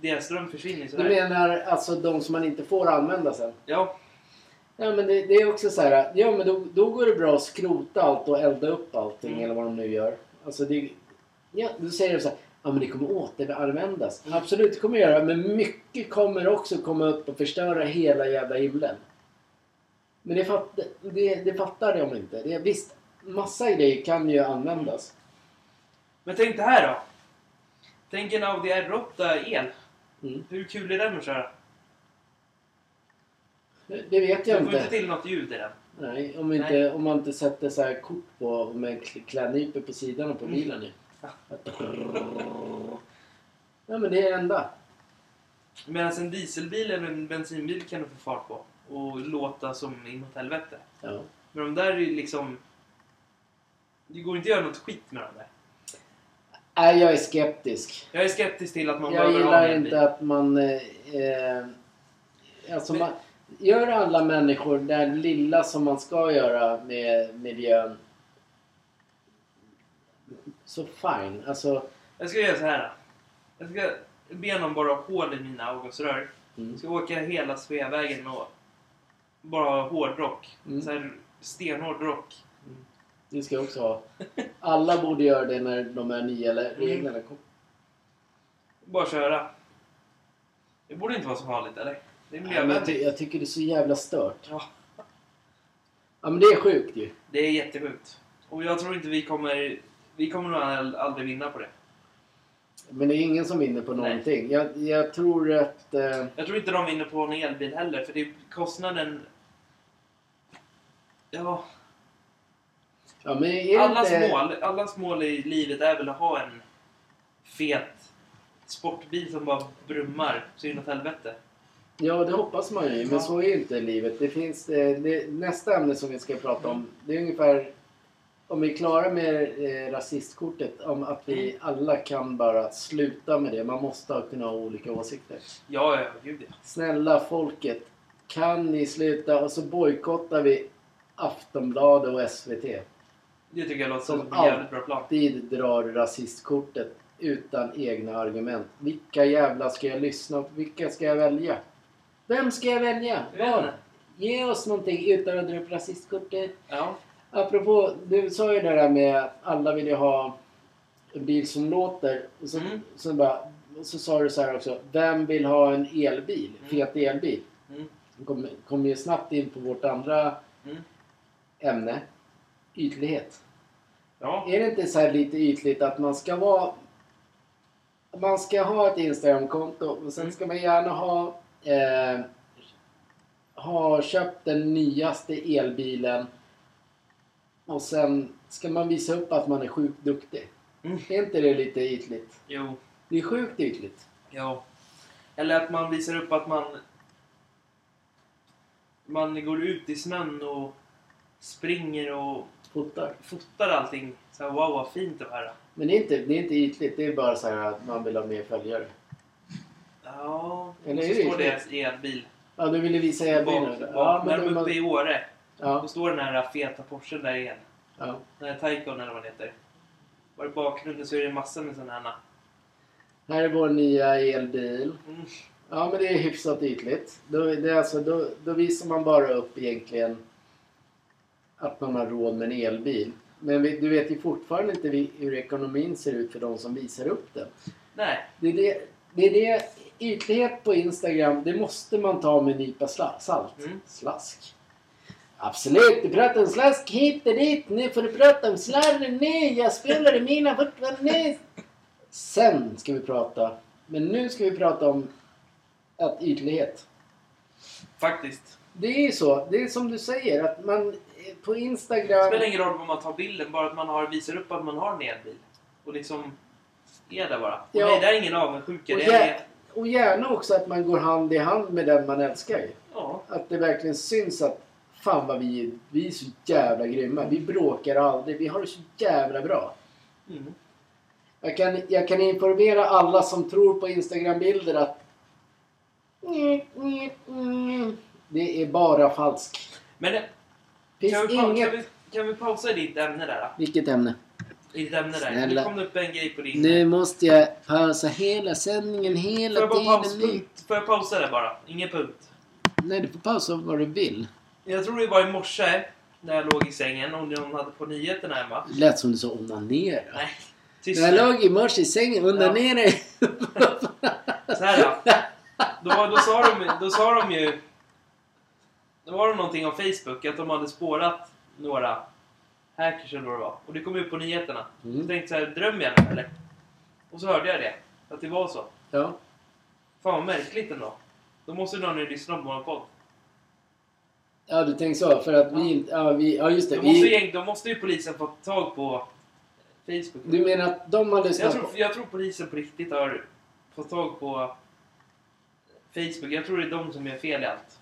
Deras dröm försvinner Du sådär. menar alltså de som man inte får använda sen? Ja. Ja, men det, det är också så här. Ja, men då, då går det bra att skrota allt och elda upp allting Mm. eller vad de nu gör. Alltså det... Ja, då säger de så här. Ja, men det kommer återanvändas. Absolut, det kommer göra. Men mycket kommer också komma upp och förstöra hela jävla himlen. Men det, fatt, det, det fattar de inte. Det, visst, massa grejer kan ju användas. Men tänk det här då. Tänk en Audi R8 el. Mm. Hur kul är den att köra? Det det vet Du jag får inte inte. till något ljud i den. Nej, om, inte, Nej. om man inte sätter så här kort på med kl- klädnypor på sidan på Mm. bilen. Ja. Ja, men det är enda. Medan en dieselbil eller en bensinbil kan du få fart på. Och låta som inåt helvete. Ja. Men de där är ju liksom... Det går inte att göra något skit med dem där. Nej, jag är skeptisk. Jag är skeptisk till att man Jag behöver ha gillar en inte bil. att man... Eh, eh, alltså Men- man... Gör alla människor det lilla som man ska göra med miljön. Så fine. Alltså... Jag ska göra så här. Jag ska be någon bara ha hål i mina avgasrör. Mm. Jag ska åka hela Sveavägen och bara hårdrock. Mm. Så här stenhård rock. Det ska jag också ha. Alla borde göra det när de här nya Mm. le- reglerna kommer. Bara köra. Det borde inte vara så farligt eller? Det är men jag, miljövänligt. ty- jag tycker det är så jävla stört. Ja. Ja men det är sjukt ju. Det är jättesjukt. Och jag tror inte vi kommer... Vi kommer nog al- aldrig vinna på det. Men det är ingen som vinner på någonting. Jag, jag tror att... Eh, Jag tror inte de vinner på en elbil heller, för det är kostnaden... Ja, ja, men är allas, inte, mål, allas mål i livet är väl att ha en fet sportbil som bara brummar så inåt helvete. Ja, det hoppas man ju. Ja. Men så är inte livet. Det finns, eh, det, nästa ämne som vi ska prata om, det är ungefär om vi är klara med eh, rasistkortet, om att vi alla kan bara sluta med det. Man måste ha- kunna ha olika åsikter. Ja, ja, gud ja. Snälla folket, kan ni sluta? Och så bojkottar vi Aftonbladet och SVT. Det tycker jag låter som Som en jävligt bra plan. Alltid drar rasistkortet utan egna argument. Vilka jävla ska jag lyssna på? Vilka ska jag välja? Vem ska jag välja? Vad? inte. Ge oss någonting utan att dra upp rasistkortet. Ja. Apropå, du sa ju det där med att alla vill ju ha en bil som låter. Och så, Mm. så, bara, så sa du så här också. Vem vill ha en elbil? Mm. Fet elbil? Mm. Kommer kom ju snabbt in på vårt andra Mm. ämne. Ytlighet. Ja. Är det inte så här lite ytligt att man ska vara... Man ska ha ett Instagramkonto och sen Mm. ska man gärna ha... Eh, ha köpt den nyaste elbilen. Och sen ska man visa upp att man är sjukt duktig. Mm. Är inte det lite ytligt? Jo. Det är sjukt ytligt. Ja. Eller att man visar upp att man... Man går ut i snön och springer och Fotar. fotar allting. Så här, wow, vad fint det här är. Men det är, inte, det är inte ytligt. Det är bara så här att man vill ha mer följare. Ja, Eller så står det ytligt? i en bil. Ja, du ville visa elbilen? Bak, bak, när de är uppe i Åre. ja, Då står den här feta Porschen där igen. ja. Den här Taycan eller vad den heter. Och i bakgrunden så är det massor med sådana här. Här är vår nya elbil. Mm. Ja, men det är hyfsat ytligt. Då, det är alltså, då, då visar man bara upp egentligen att man har råd med en elbil. Men vi, du vet ju fortfarande inte hur ekonomin ser ut för de som visar upp den. Nej, Det är det, det, är det ytlighet på Instagram, det måste man ta med en nypa salt. Mm. Slask. Absolut, du pratar om slask hit och dit. Nu får du prata om slarv. Nej, jag spelar i mina fortfarande. Sen ska vi prata. Men nu ska vi prata om att ytlighet. faktiskt. Det är ju så. Det är som du säger att man eh, på Det Instagram... spelar ingen roll vad man tar bilden, bara att man har, visar upp att man har en elbil. Och liksom är där bara. Och Ja. nej, det är ingen avundsjuka. Och, Det och gärna också att man går hand i hand med den man älskar ja. Att det verkligen syns att fan vad vi, vi är så jävla grymma. Vi bråkar aldrig. Vi har det så jävla bra. Mm. Jag kan, jag kan informera alla som tror på Instagram-bilder att det är bara falskt. Men kan, vi, inget... kan, vi, kan vi pausa i ditt ämne där? Då? Vilket ämne? I ditt ämne där. Snälla. Nu kom det upp en grej på din... Nu måste jag pausa hela sändningen Får hela jag, bara tiden. paus, får jag pausa där bara? Ingen punkt. Nej, du får pausa vad du vill. Jag tror det var i morse när jag låg i sängen och någon hade på nyheterna hemma. Det lät som du sa onanera. Nej, tyst När jag låg i morse i sängen, onanera. Så här då. Då, då, sa de, då sa de ju... Då var det någonting om Facebook, att de hade spårat några hackers eller vad det var. Och det kom ut på nyheterna. Mm. Jag tänkte så här, drömmer jag nu eller? Och så hörde jag det. Att det var så. Ja. Fan vad märkligt ändå. Då måste någon lyssna på vår podd. ja, du tänker så. För att vi inte... Ja, vi, ja just det. Då måste, Vi, ju, då måste ju polisen få tag på Facebook. du menar att de har lyssnat jag, tror, på... jag tror polisen på riktigt har fått tag på Facebook. Jag tror det är de som gör fel i allt.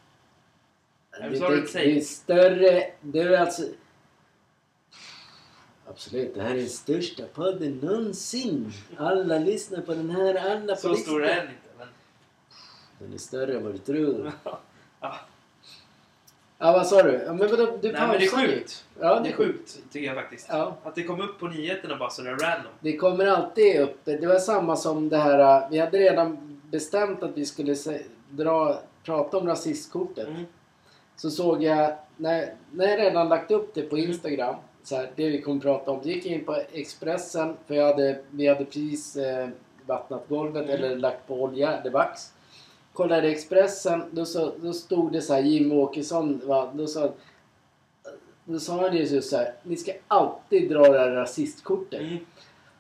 Det, det, det är större... Det är alltså... Absolut, det här är den största podden någonsin. Alla lyssnar på den här, alla på Så stor är listan. den inte. Men... Den är större än vad du tror. ja. Ja, vad sa du? Ja, men vadå, du Nej men det är sjukt. Ja, Det är sjukt tycker jag faktiskt. Ja. Att det kom upp på nyheterna bara sådär random. Det kommer alltid upp. Det var samma som det här. äh, Vi hade redan bestämt att vi skulle dra, prata om rasistkortet. Mm. Så såg jag, när, när jag redan lagt upp det på Mm. Så här, det vi kommer prata om. Så gick in på Expressen, för jag hade, vi hade precis eh, vattnat golvet Mm. eller lagt på olja, det vax. Kollade Expressen, då, så, då stod det så här Jim Åkesson, va, då sa Då sa han ju så så här. Ni ska alltid dra det här rasistkortet. Mm.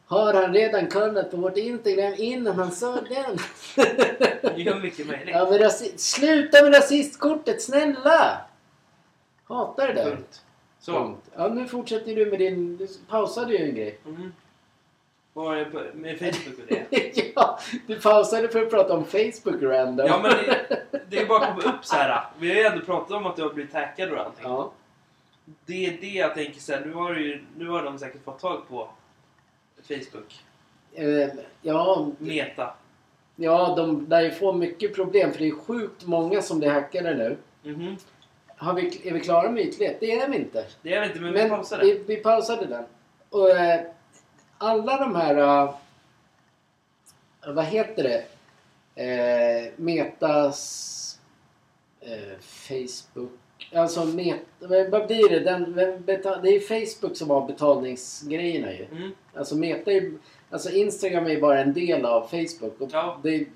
Har han redan kollat på vårt Instagram innan han sa den? Det är mycket möjligt. ja, men rasi- Sluta med rasistkortet, snälla! Hatar det där. Så. Punkt. Ja, nu fortsätter du med din... Du pausade ju en grej. Mm. Vad var det på, med Facebook och det? ja, du pausade för att prata om Facebook random. Ja men det, det är bara att komma upp så här. Vi har ju ändå pratat om att du har blivit hackad och allting. Ja. Det är det jag tänker så här, nu har, ju, nu har de säkert fått tag på Facebook. Eh, ja, Meta. ja, de lär ju få mycket problem för det är sjukt många som blir hackade nu. Mhm. Har vi, är vi klara med ytlighet? Det är vi inte. Det är jag inte, men vi Men pausar det. vi, vi pausade den. Och eh, alla de här... eh, vad heter det? Eh, metas... Eh, Facebook... Alltså met, vad blir det? Den, det är Facebook som har betalningsgrejerna ju. Mm. Alltså Meta är, Alltså Instagram är bara en del av Facebook. Och Ja. det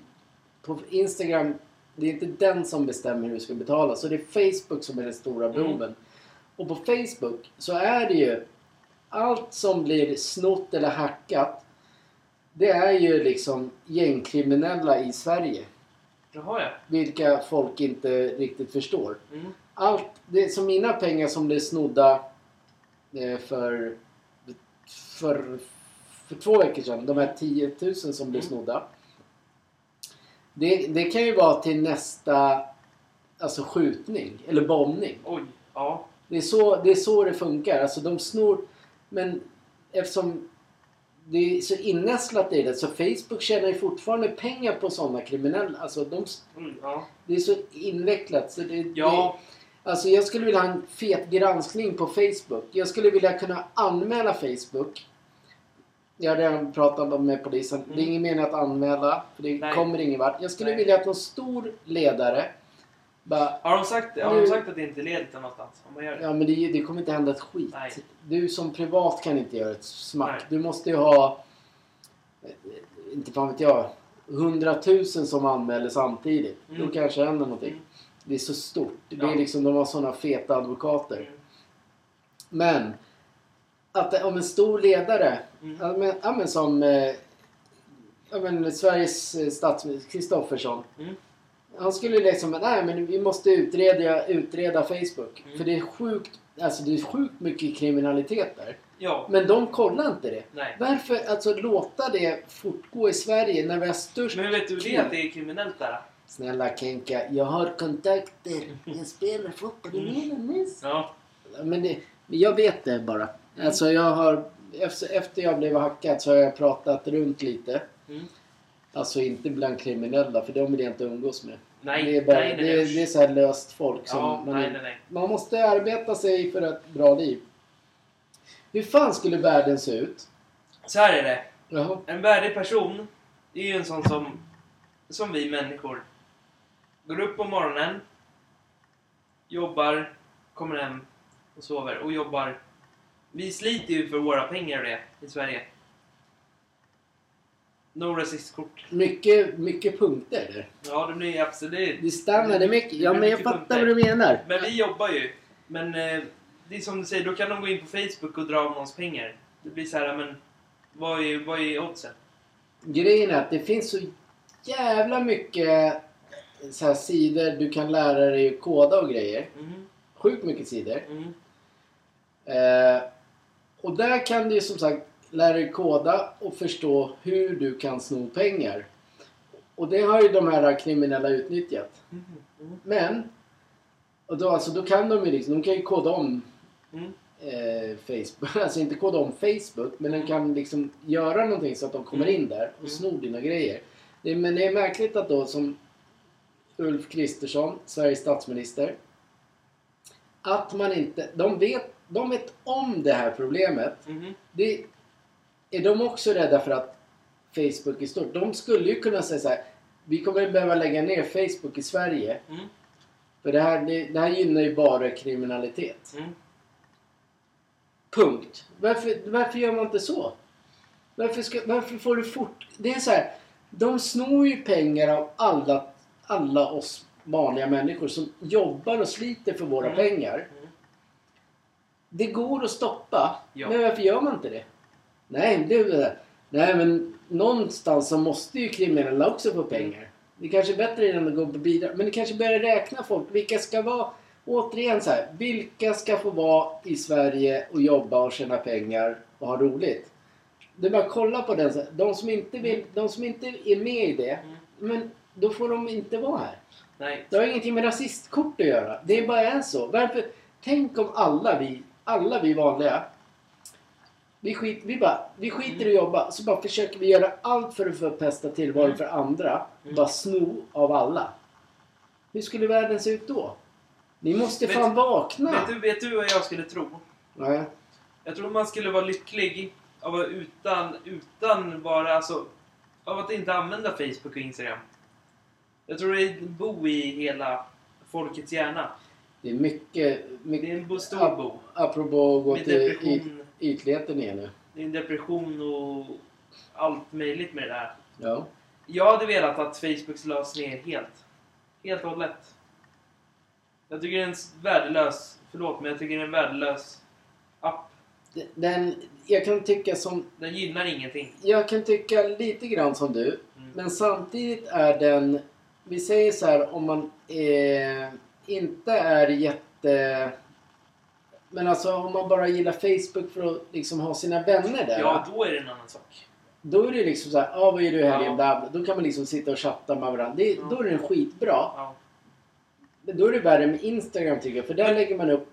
på Instagram, det är inte den som bestämmer hur du ska betala. Så det är Facebook som är den stora Mm. boven. Och på Facebook så är det ju allt som blir snott eller hackat. Det är ju liksom gängkriminella i Sverige. Jaha ja. Vilka folk inte riktigt förstår. Mm. Allt, det som mina pengar som blev snodda eh, för, för, för två veckor sedan. De här 10 000 som blev Mm. snodda. Det, det kan ju vara till nästa alltså skjutning eller bombning. Oj. Ja. Det är, så, det är så det funkar. Alltså de snor... Men eftersom det är så innästlat i det så Facebook tjänar ju fortfarande pengar på sådana kriminella. Alltså de, Mm, ja. det är så invecklat. Så det, Ja. det, alltså jag skulle vilja ha en fet granskning på Facebook. Jag skulle vilja kunna anmäla Facebook. Jag har redan pratat om med polisen. Det är Mm. ingen mening att anmäla. För det Nej. kommer ingen vart. Jag skulle Nej. vilja att någon stor ledare bara Har de sagt, har Nu- de sagt att det inte leder till någonstans? Om man gör det? Ja men det, det kommer inte hända ett skit. Nej. Du som privat kan inte göra ett smack. Du måste ju ha, eh, inte fan vet jag, hundratusen som anmäler samtidigt. Mm. Då kanske händer någonting. Mm. Det är så stort. Det Ja. är liksom, de har sådana feta advokater. Mm. Men, att om en stor ledare, Mm. ja, men, ja, men som eh, ja, men Sveriges eh, statsminister Kristoffersson. Mm. Han skulle liksom, nej men vi måste utreda, utreda Facebook. Mm. För det är sjukt, alltså det är sjukt mycket kriminalitet där. Ja. Men de kollar inte det. Nej. Varför alltså låta det fortgå i Sverige när vi har störst... Men vet du det att det är kriminellt där? Snälla Kenka, jag har kontakter. Jag spelar fotboll i Medelnäs. Ja. Men det, jag vet det bara. Mm. Alltså jag har... Efter, jag blev hackad så har jag pratat runt lite. Mm. Alltså inte bland kriminella för de vill jag inte umgås med. Nej, det är, bara, nej, nej, det, är, det är så här löst folk som... Ja, man, nej, nej, nej. man måste arbeta sig för ett bra liv. Hur fan skulle världen se ut? Så här är det. Jaha. En värdig person är ju en sån som, som vi människor. Går upp på morgonen, jobbar, kommer hem och sover och jobbar. Vi sliter ju för våra pengar och det i Sverige. No rasistkort. Mycket, mycket punkter där. Ja, det blir absolut... Det stannar det mycket. Ja men jag fattar punkter. vad du menar. Men vi jobbar ju. Men eh, det är som du säger, då kan de gå in på Facebook och dra av någons pengar. Det blir så här, men vad är, vad är oddsen? Grejen är att det finns så jävla mycket så här sidor du kan lära dig koda och grejer. Mm, Sjukt mycket sidor. mm, Eh, och där kan du ju som sagt lära dig koda och förstå hur du kan sno pengar. Och det har ju de här kriminella utnyttjat. mm, mm, Men, och då, alltså, då kan de ju liksom, de kan ju koda om mm. eh, Facebook, alltså inte koda om Facebook, men de kan liksom göra någonting så att de kommer in där och Mm. snor dina grejer. Det, men det är märkligt att då som Ulf Kristersson, Sveriges statsminister, att man inte, de vet, de vet om det här problemet. Mhm. Det, är de också rädda för att Facebook är stort? De skulle ju kunna säga så här, vi kommer behöva lägga ner Facebook i Sverige. Mm. För det här, det, det här gynnar ju bara kriminalitet. Mm. Punkt. Varför, varför gör man inte så? Varför, ska, varför får du fort... Det är så här. De snor ju pengar av alla, alla oss vanliga människor som jobbar och sliter för våra Mm. pengar. Mm. Det går att stoppa. Ja. Men varför gör man inte det? Nej, det, nej men någonstans så måste ju kriminella också få pengar. Det kanske är bättre än att gå på bidrag. Men det kanske börjar räkna folk. Vilka ska vara... Återigen så här. Vilka ska få vara i Sverige och jobba och tjäna pengar och ha roligt? Det är bara att kolla på den. De som inte, vill, de som inte är med i det. Mm. Men då får de inte vara här. Nej. Det har ingenting med rasistkort att göra. Det är bara är så. Varför? Tänk om alla vi, alla vi vanliga, vi, skit, vi, bara, vi skiter i att jobba så bara försöker vi göra allt för att förpesta tillvaron för andra. Bara sno av alla. Hur skulle världen se ut då? Ni måste Vet- fan vakna! Vet du, vet du vad jag skulle tro? Nej. Jag tror man skulle vara lycklig av att utan, utan bara alltså, av att inte använda Facebook och Instagram. Jag tror det bo i hela folkets hjärna. Det är mycket... Det mycket är en stor bo. Apropå att gå till yt, ytligheten igen nu. det är en depression och allt möjligt med det där. Ja. Jag hade velat att Facebook lades ner helt. Helt och hållet. Jag tycker det är en värdelös, förlåt men jag tycker det är en värdelös app. Den, jag kan tycka som... Den gynnar ingenting. Jag kan tycka lite grann som du. Mm. Men samtidigt är den... Vi säger så här om man eh, inte är jätte... Men alltså om man bara gillar Facebook för att liksom ha sina vänner där. Ja, då är det en annan sak. Då är det liksom så här, ah, vad gör du i helgen? Ja. Då kan man liksom sitta och chatta med varandra. Det, Ja. Då är den skitbra. Ja. Men då är det värre med Instagram tycker jag. För där Men- lägger man upp...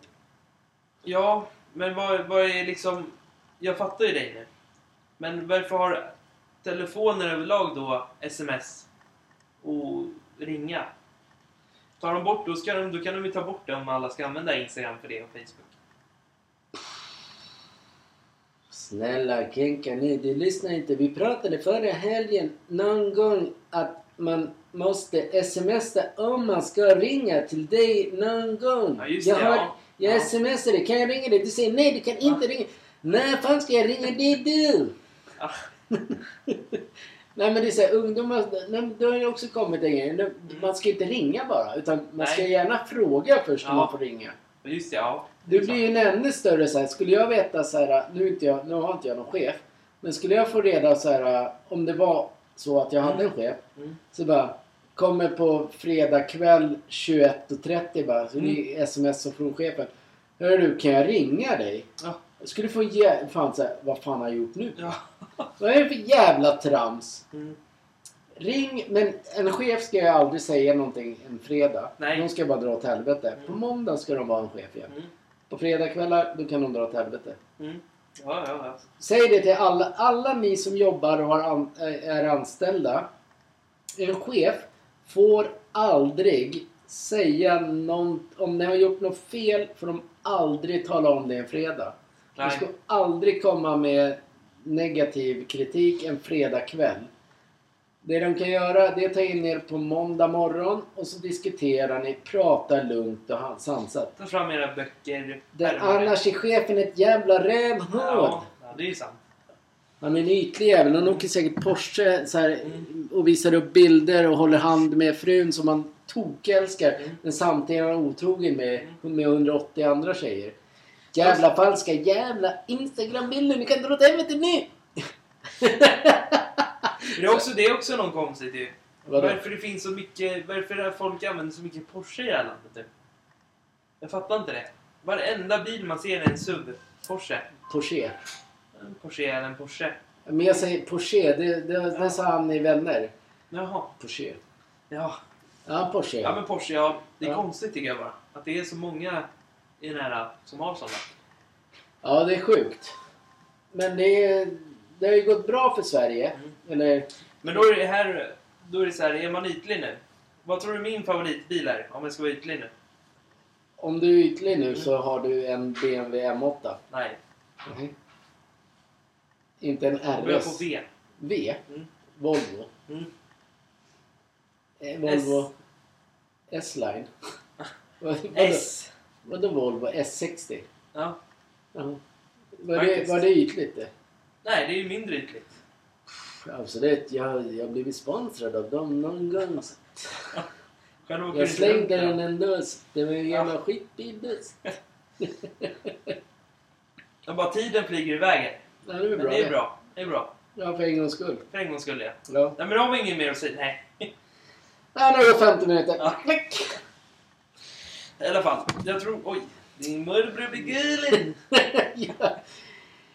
Ja, men vad, vad är liksom... Jag fattar ju dig nu. Men varför har telefoner överlag då sms och ringa? Tar de bort, då, ska de, då kan de ju ta bort det om alla ska använda Instagram för det och Facebook. Snälla Kenka, nej du lyssnar inte. Vi pratade förra helgen någon gång att man måste smsa om man ska ringa till dig någon gång. Ja, just jag det. har, ja. jag Ja. smsade, kan jag ringa dig? Du säger nej, du kan inte ringa. När fan ska jag ringa dig du? Nej men det är såhär, ungdomar, nej, men det har ju också kommit en grej. Mm. Man ska inte ringa bara, utan man ska Nej. gärna fråga först om Ja. man får ringa. Just det, ja. Det blir ju en ännu större så här. Skulle jag veta så här, nu, är inte jag, nu har inte jag någon chef. Men skulle jag få reda så här, om det var så att jag hade en chef. Mm. Så bara, kommer på fredag kväll 21.30 bara. Så Mm. det är sms från chefen. Hör du, kan jag ringa dig? Ja. Jag skulle få ge, fan så här, vad fan har jag gjort nu? ja. Vad är det för jävla trams? Mm. Ring, men en chef ska ju aldrig säga någonting en fredag. Nej. De ska bara dra åt helvete. Mm. På måndag ska de vara en chef igen. Mm. På fredagskvällar, då kan de dra åt helvete. Mm. Ja, ja, ja. Säg det till alla, alla ni som jobbar och har an, är anställda. En chef får aldrig säga någon, om ni har gjort något fel får de aldrig tala om det en fredag. De Nej. ska aldrig komma med negativ kritik en fredagkväll. Det de kan göra det är att ta in er på måndag morgon och så diskuterar ni, pratar lugnt och sansat. Ta fram era böcker. Pärmar. annars är chefen ett jävla rävhål. Ja, ja, det är ju sant. Han är en ytlig jävel. Han åker säkert Porsche så här, Mm. och visar upp bilder och håller hand med frun som han tokälskar. Mm. Men samtidigt är han otrogen med, med 180 andra tjejer. Jävla falska jävla Instagram-bilder. Ni kan dra åt helvete nu! Det är också, det är också någon konstigt ju. Vadå? Varför det finns så mycket, varför folk använder så mycket Porsche i det här landet typ. Jag fattar inte det. Varenda bil man ser är en SUV. Porsche. Porsche. En Porsche är en Porsche. Men jag säger Porsche. Det, det, det sa han i Vänner. Jaha. Porsche. Ja. Ja, Porsche. Ja men Porsche, ja. Det är Ja. konstigt tycker jag bara. Att det är så många i den här som har sådana. Ja, det är sjukt. Men det, är, det har ju gått bra för Sverige. Mm. Eller, Men då är det här, då är det så här, är man ytlig nu? Vad tror du min favoritbil är? Om jag ska vara ytlig nu? om du är ytlig nu Mm. så har du en BMW M8. Nej. Inte en börjar jag RS. på V. V. Mm. Volvo. Mm. Eh, Volvo S-Line. S. vadå Volvo S60? Ja. Jaha. Var det, Faktiskt. var det ytligt det? Nej, det är ju mindre ytligt. Alltså det, jag jag har blivit sponsrad av dem någon gång. Själv åker Jag slängde runt, den en dust. Det var en jävla Ja. skitbilbuss. Ja, bara tiden flyger iväg här. Ja, det är Men bra. det är bra. Det är bra. Ja, för en gångs skull. För en gångs skull ja. Ja. Nej men då har vi inget mer att säga. Nej. Ja, nu har det gått 50 minuter. Ja. I alla fall. Jag tror... Oj. Din morbror blir gullig. ja.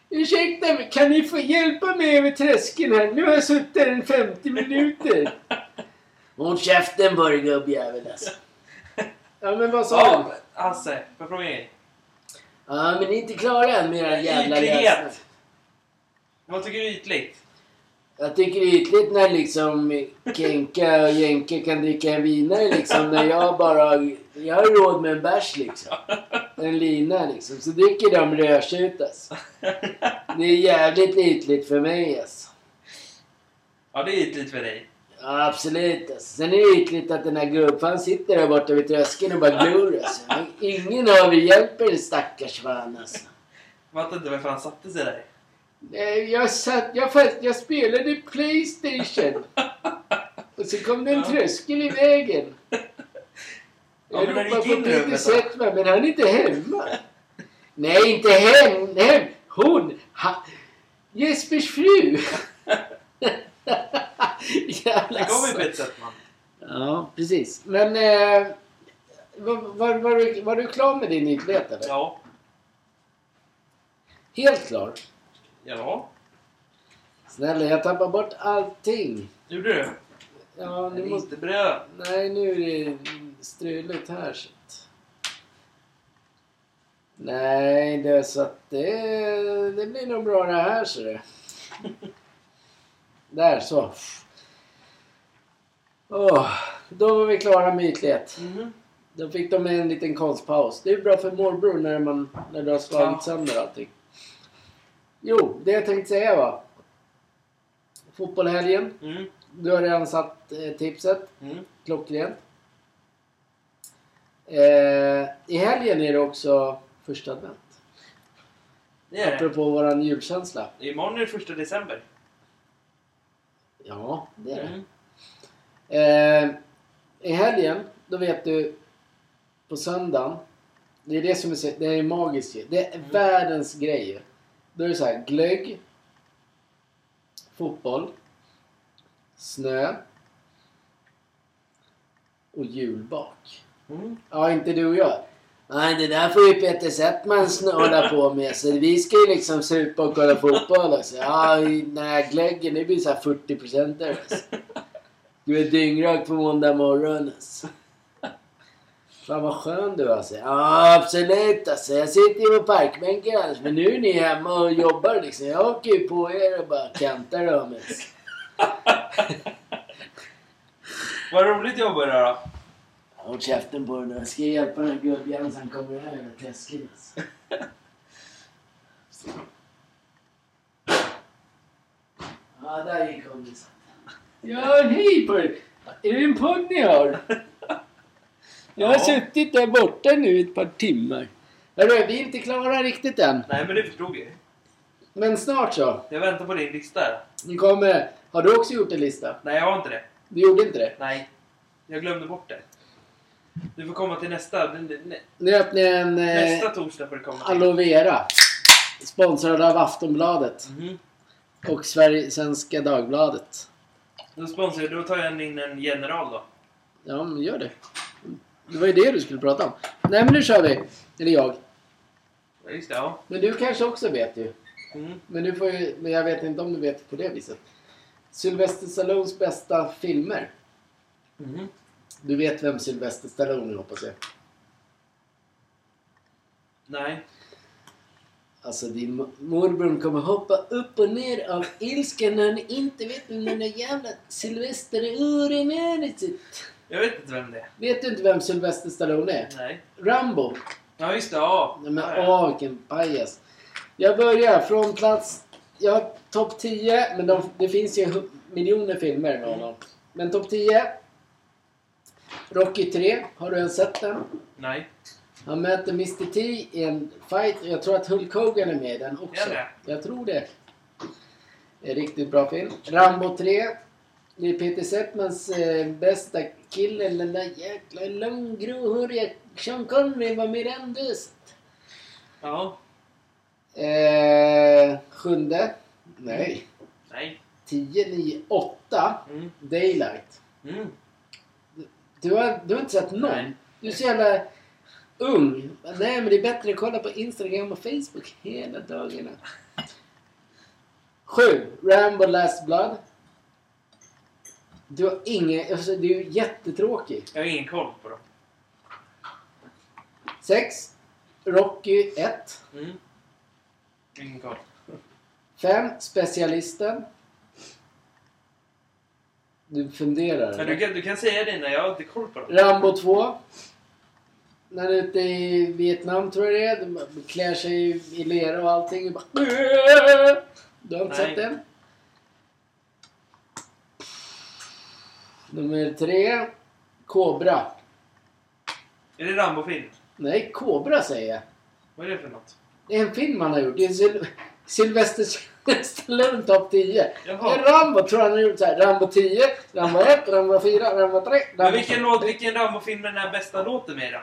Ursäkta mig, kan ni få hjälpa mig över tröskeln här? Nu har jag suttit här i 50 minuter. Håll käften bara gubbjävel alltså. Ja men vad sa du? Ja, Hasse. Får jag fråga er? Ja men ni är inte klara än med era jävla Ytlighet. Vad tycker du är ytligt? Jag tycker det är ytligt när liksom Kenka och Jenke kan dricka en vinare liksom när jag bara... Jag har råd med en bärs liksom. En lina liksom. Så dricker de rödtjut alltså. Det är jävligt ytligt för mig alltså. Ja, det är ytligt för dig. Ja, absolut alltså. Sen är det ytligt att den här gubbfan sitter där borta vid tröskeln och bara glor alltså. Ingen av er hjälper den stackars fan alltså. Fattar inte varför han satte sig där. Nej, Jag, satt, jag, fast, jag spelade Playstation. Och så kom det en Ja. tröskel i vägen. Ja, Jag gick in på i Peter rummet då? Settman, men han är inte hemma. Nej, inte hem. hem. Hon. Ha, Jespers fru. Jävla Det kommer ju så- på ett sätt man. Ja, precis. Men... Eh, var, var, var, du, var du klar med din ytlighet eller? Ja. Helt klar? Ja. Snälla, jag tappar bort allting. Gjorde du? Ja, nu måste... inte bröd. Nej, nu är det struligt här. Så att... Nej, det är så att det, det blir nog bra det här så det. Där så. Åh, då var vi klara med ytlighet. Mhm. Då fick de en liten konstpaus. Det är bra för morbror när, man, när du har slagit Ja. sönder allting. Jo, det jag tänkte säga var. Fotbollshelgen. Mm. Du har redan satt eh, tipset. Mm. Klockrent. Eh, I helgen är det också första advent. Det är det. Apropå våran julkänsla. Imorgon är det första december. Ja, det är det. Mm. Eh, I helgen, då vet du, på söndagen. Det är det som är, så- det är magiskt ju. Det är Mm. världens grej ju. Då är det så här, glögg. Fotboll. Snö. Och julbak. Mm. Ja, inte du och jag. Nej, det där får ju Peter Settman hålla på med. Så vi ska ju liksom supa och kolla fotboll. Alltså. Ja, i- nej, glöggen det blir så här 40 procent där. Alltså. Du är dyngrak på måndag morgon alltså. Fan vad skön du är alltså. Ja, absolut alltså. Jag sitter ju på parkbänken alltså. Men nu är ni hemma och jobbar liksom. Jag åker ju på er och bara kantar dem. Alltså. Vad roligt jobbar du då? Håll käften på den där. Jag ska hjälpa den här gubbjäveln så han kommer över tröskeln. Alltså. Ja, där gick hon. liksom. Ja, hej på er! Är det en podd ni har? Jag har Ja. suttit där borta nu ett par timmar. Hörru, vi är inte klara riktigt än. Nej men det förstod jag. Men snart så. Jag väntar på din lista. här. Ni kommer... Har du också gjort en lista? Nej jag har inte det. Du gjorde inte det? Nej. Jag glömde bort det. Du får komma till nästa. Nu öppnar jag en eh, Nästa torsdag får du komma till. aloe vera. Sponsrad av Aftonbladet. Mhm. Och Sverige, Svenska Dagbladet. Då sponsrar då tar jag in en general då. Ja, men gör det. Det var ju det du skulle prata om. Nej, men nu kör vi. Eller jag. Ja, just det, ja. Men du kanske också vet ju. Mm. Men, du får ju, men jag vet inte om du vet på det viset. Sylvester Stallones bästa filmer. Mhm. Du vet vem Sylvester Stallone är hoppas jag. Nej. Alltså din mo- morbror kommer hoppa upp och ner av ilska när ni inte vet vem den där jävla Sylvester Uren är. Jag vet inte vem det är. Vet du inte vem Sylvester Stallone är? Nej. Rambo. Ja just det, ja. Nej men ja, ja. åh vilken pajas. Jag börjar från plats... Jag har topp 10, men de, det finns ju miljoner filmer med honom. Men topp 10. Rocky 3. Har du ens sett den? Nej. Han möter Mr T i en fight och jag tror att Hulk Hogan är med i den också. Är det? Jag tror det. Det är en riktigt bra film. Rambo 3. Det är Peter Settmans eh, bästa kille, den där jäkla långgråhåriga Sean Connery var med den. Ja. Eh, Sjunde. Nej. Nej. 10, 9, 8. Mm. Daylight. Mm. Du har, du har inte sett någon? Nej. Du är så jävla ung. Nej, men det är bättre att kolla på Instagram och Facebook hela dagarna. Sju. Rambo Last Blood. Du har ingen... Alltså, du är jättetråkig. Jag har ingen koll på dem. Sex. Rocky 1. Mm. Ingen koll. Fem. Specialisten. Du funderar. Men du kan, du kan säga när jag har inte koll på dem. Rambo 2. När han är ute i Vietnam tror jag det är. De klär sig i lera och allting. Och bara, du har inte Nej. sett den? Nummer tre. Kobra. Är det Rambo-film? Nej, Kobra säger jag. Vad är det för något? Det är en film han har gjort. Det är Syl Sylvester Stallone topp 10. Det Jaha. Rambo tror han har gjort så här. Rambo 10, Rambo 1, Rambo 4, Rambo 3. Rambo Men vilken, 5. låt, vilken Rambo-film är den här bästa låten med då?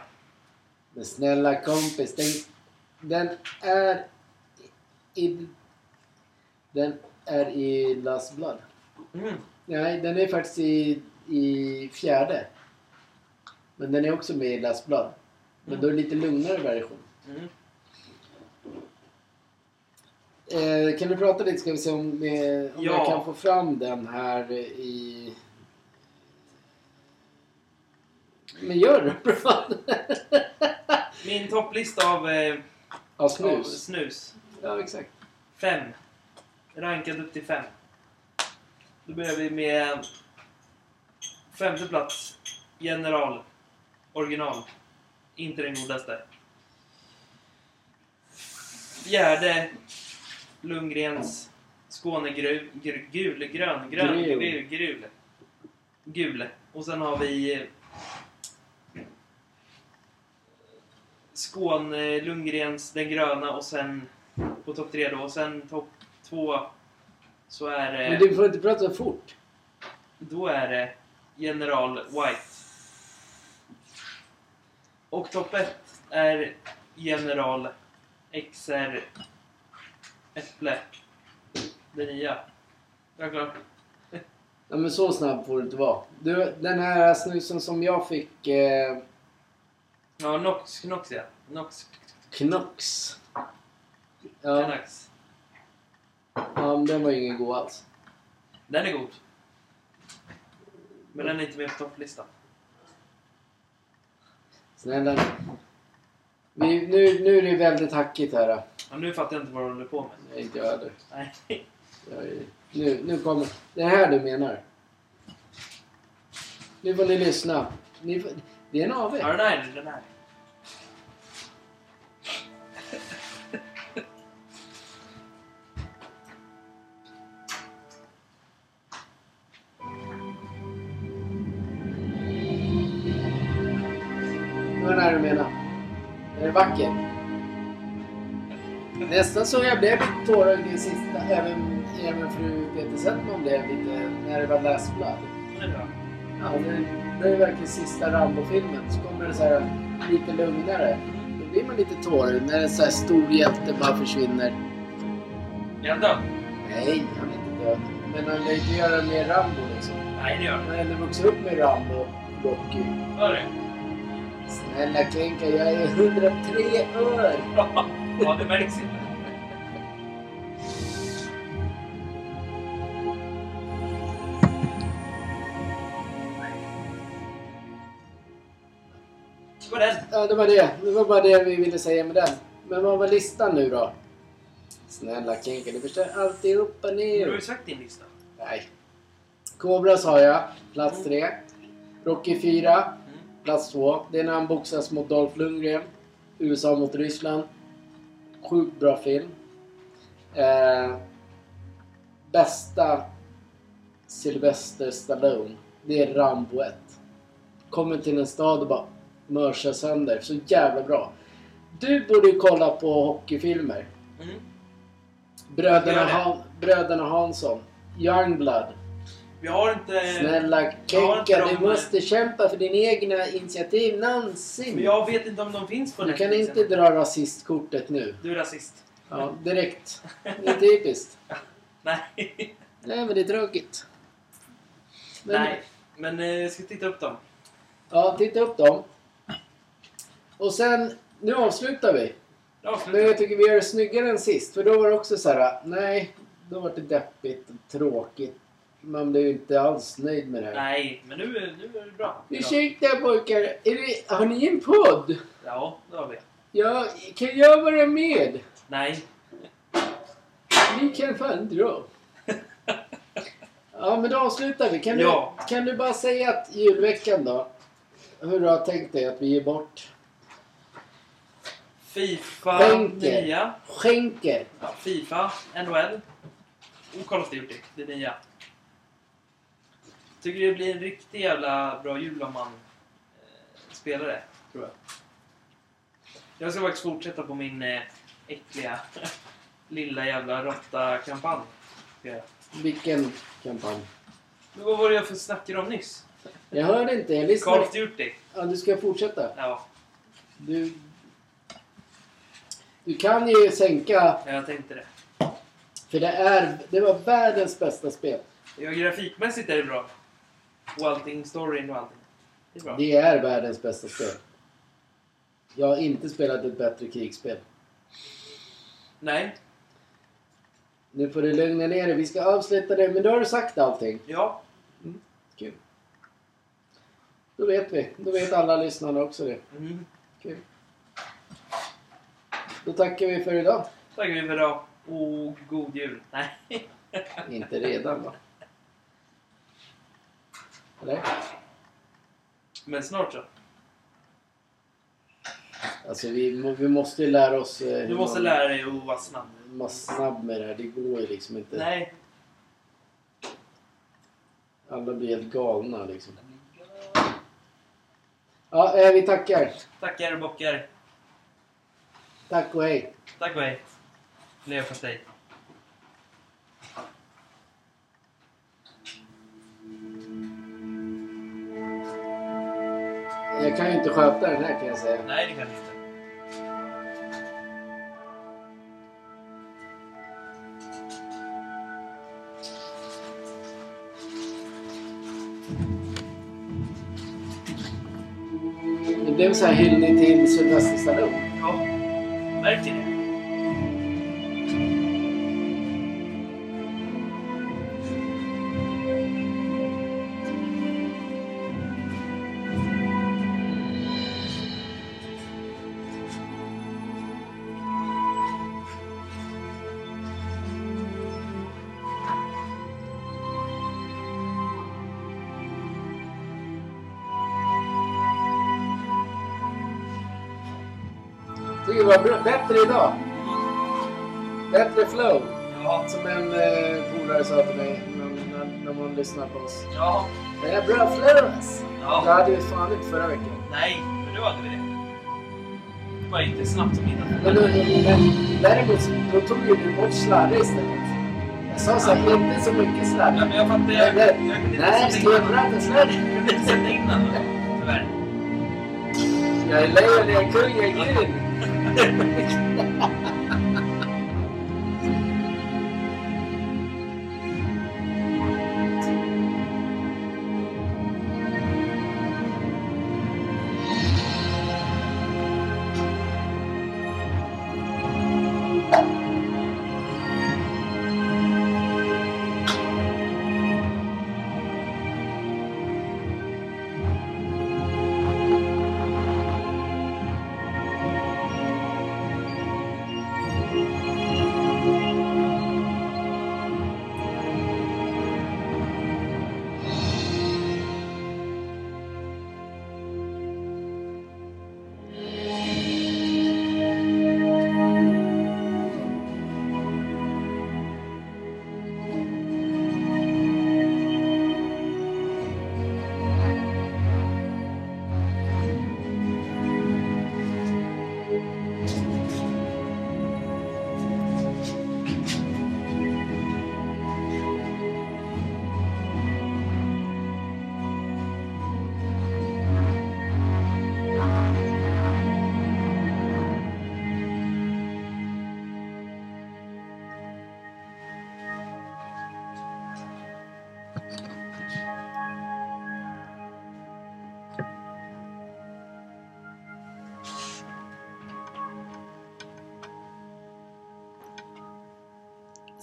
Men snälla kompis, den, den är i... Den är i Last Blood. Mm. Nej, den är faktiskt i, i fjärde. Men den är också med i Last Blood. Men Mm. då är det lite lugnare version. Mm. Eh, kan du prata lite ska vi se om, det, om Ja. jag kan få fram den här i... Men gör det. Min topplista av, eh, av snus. snus. Ja, exakt. Fem. Rankad upp till fem. Då börjar vi med femte plats. General. Original. Inte den godaste. Fjärde. Lundgrens Skånegul. Gul, grön, grön, Grul. gul, gul. Och sen har vi eh, Skåne, Lundgrens Den gröna och sen på topp tre då. Och sen topp två så är det... Men du får inte prata fort. Då är det General White. Och topp ett är General XR Äpple. Det nya. Ja, klart. Ja, men så snabb får du inte vara. Du, den här snusen som jag fick... Eh, Ja, Nox, Knox ja. Nox, Knox. Ja, Knox. ja, men den var ju ingen god alls. Den är god. Men den är inte med på topplistan. Snälla. Vi, nu, nu är det väldigt hackigt här. Ja, nu fattar jag inte vad du håller på med. Nej, inte jag heller. Nej. Jag är- Nu, nu kommer... Det är här du menar. Nu får ni lyssna. Ni får, det är en AW. Ja, den här, den här. Det var den här du menar. Är det vacker? Nästan så jag blev lite tårögd i sista. Även, även fru Peter Settman blev lite när det var Last Blood. Är bra. Ja, det, det är verkligen sista Rambo-filmen. Så kommer det så här lite lugnare. Då blir man lite tårögd när en så här stor hjälte bara försvinner. Är han död? Nej, han är inte död. Men han lär ju inte göra mer Rambo liksom. Nej, det gör Han han. har vuxit upp med Rambo, Rocky. Hör du? Snälla Kenka, jag är 103 år! Ja, det märks inte. Det var den. Ja, det var det. Det var bara det vi ville säga med den. Men vad var listan nu då? Snälla Kenka, du förstör alltid upp och Du har ju sagt din lista. Nej. Cobra sa jag, plats tre. Rocky 4, Mm. plats två. Det är när han boxas mot Dolph Lundgren. USA mot Ryssland. Sjukt bra film. Eh, bästa Sylvester Stallone. Det är Rambo 1. Kommer till en stad och bara mörsar sönder. Så jävla bra. Du borde ju kolla på hockeyfilmer. Mm. Bröderna. Han, Bröderna Hansson. Youngblood. Vi har inte... Snälla Eh, Kenka, du måste kämpa för din egna initiativ. Nansin! Jag vet inte om de finns på Du kan Netflix inte dra rasistkortet nu. Du är rasist. Ja, direkt. Det är typiskt. Nej. Nej, men det är tråkigt. Men, Nej. Men eh, jag ska titta upp dem. Ja, titta upp dem. Och sen, nu avslutar vi. Men jag tycker vi gör det snyggare än sist. För då var det också så här, nej, då var det deppigt och tråkigt. Man blev ju inte alls nöjd med det här. Nej, men nu, är- nu är det bra. Ursäkta pojkar, är det, har ni en podd? Ja, det har vi. Ja, kan jag vara med? Nej. Ni kan fan dra. Ja, men då avslutar vi. Kan, Ja. du, kan du bara säga att julveckan då, hur du har tänkt dig att vi ger bort, Fifa Skänker. nya. skänker. Ja, Fifa, NHL och Call of Duty, det nya. Tycker det blir en riktigt jävla bra jul om man eh, spelar det, tror jag. Jag ska faktiskt fortsätta på min eh, äckliga lilla jävla råtta-kampanj. Vilken kampanj? Men vad var det jag för snackade om nyss? Jag hörde inte. Jag Call lyssnade. of Duty. Ja, du ska fortsätta. Ja, Du, du kan ju sänka, jag tänkte det. för det, är, det var världens bästa spel. Ja, grafikmässigt är det bra. Och allting, storyn och allting. Det är bra. Det är världens bästa spel. Jag har inte spelat ett bättre krigsspel. Nej, Nu får du lugna ner dig. Vi ska avsluta det, men då har du sagt allting. ja. Kul. Då vet vi. Då vet alla lyssnarna också det. Mm. Kul. Då tackar vi för idag. Tackar vi för idag. Och god jul. Nej. Inte redan va? Eller? Men snart så. Alltså vi, vi måste ju lära oss... eh, Du måste man- lära dig att vara snabb. vara snabb med det här. Det går ju liksom inte. Nej. Alla blir helt galna liksom. Ja, eh, vi tackar. Tackar bockar. Tack och hej. Tack och hej. Leverpastej. Jag kan ju inte sköta den här kan jag säga. Nej, det kan du inte. Det blev så här hyllning till Sylvester Stallone. Ja. Verkligen. Det. Det bättre idag. Bättre flow. Ja. Som en eh, polare sa till mig när, när, när man lyssnar på oss. Ja. Det är bra flow alltså. Det Ja. hade vi fan inte förra veckan. Nej, men nu hade vi det. Det var inte snabbt som innan. Men, men, men däremot då tog ju du bort slarre istället. Jag sa så här, inte så mycket Ja, slarre. men jag fattar. Jag, jag, kunde inte Nej, sätta ska jag in- prata Jag kunde inte sätta in den. Tyvärr. Jag är lejon, jag är kung, jag är gud. Yeah.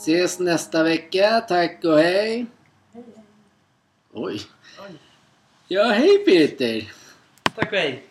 Ses nästa vecka. Tack och hej. Oj. Oj. Ja, hej Peter. Tack och hej.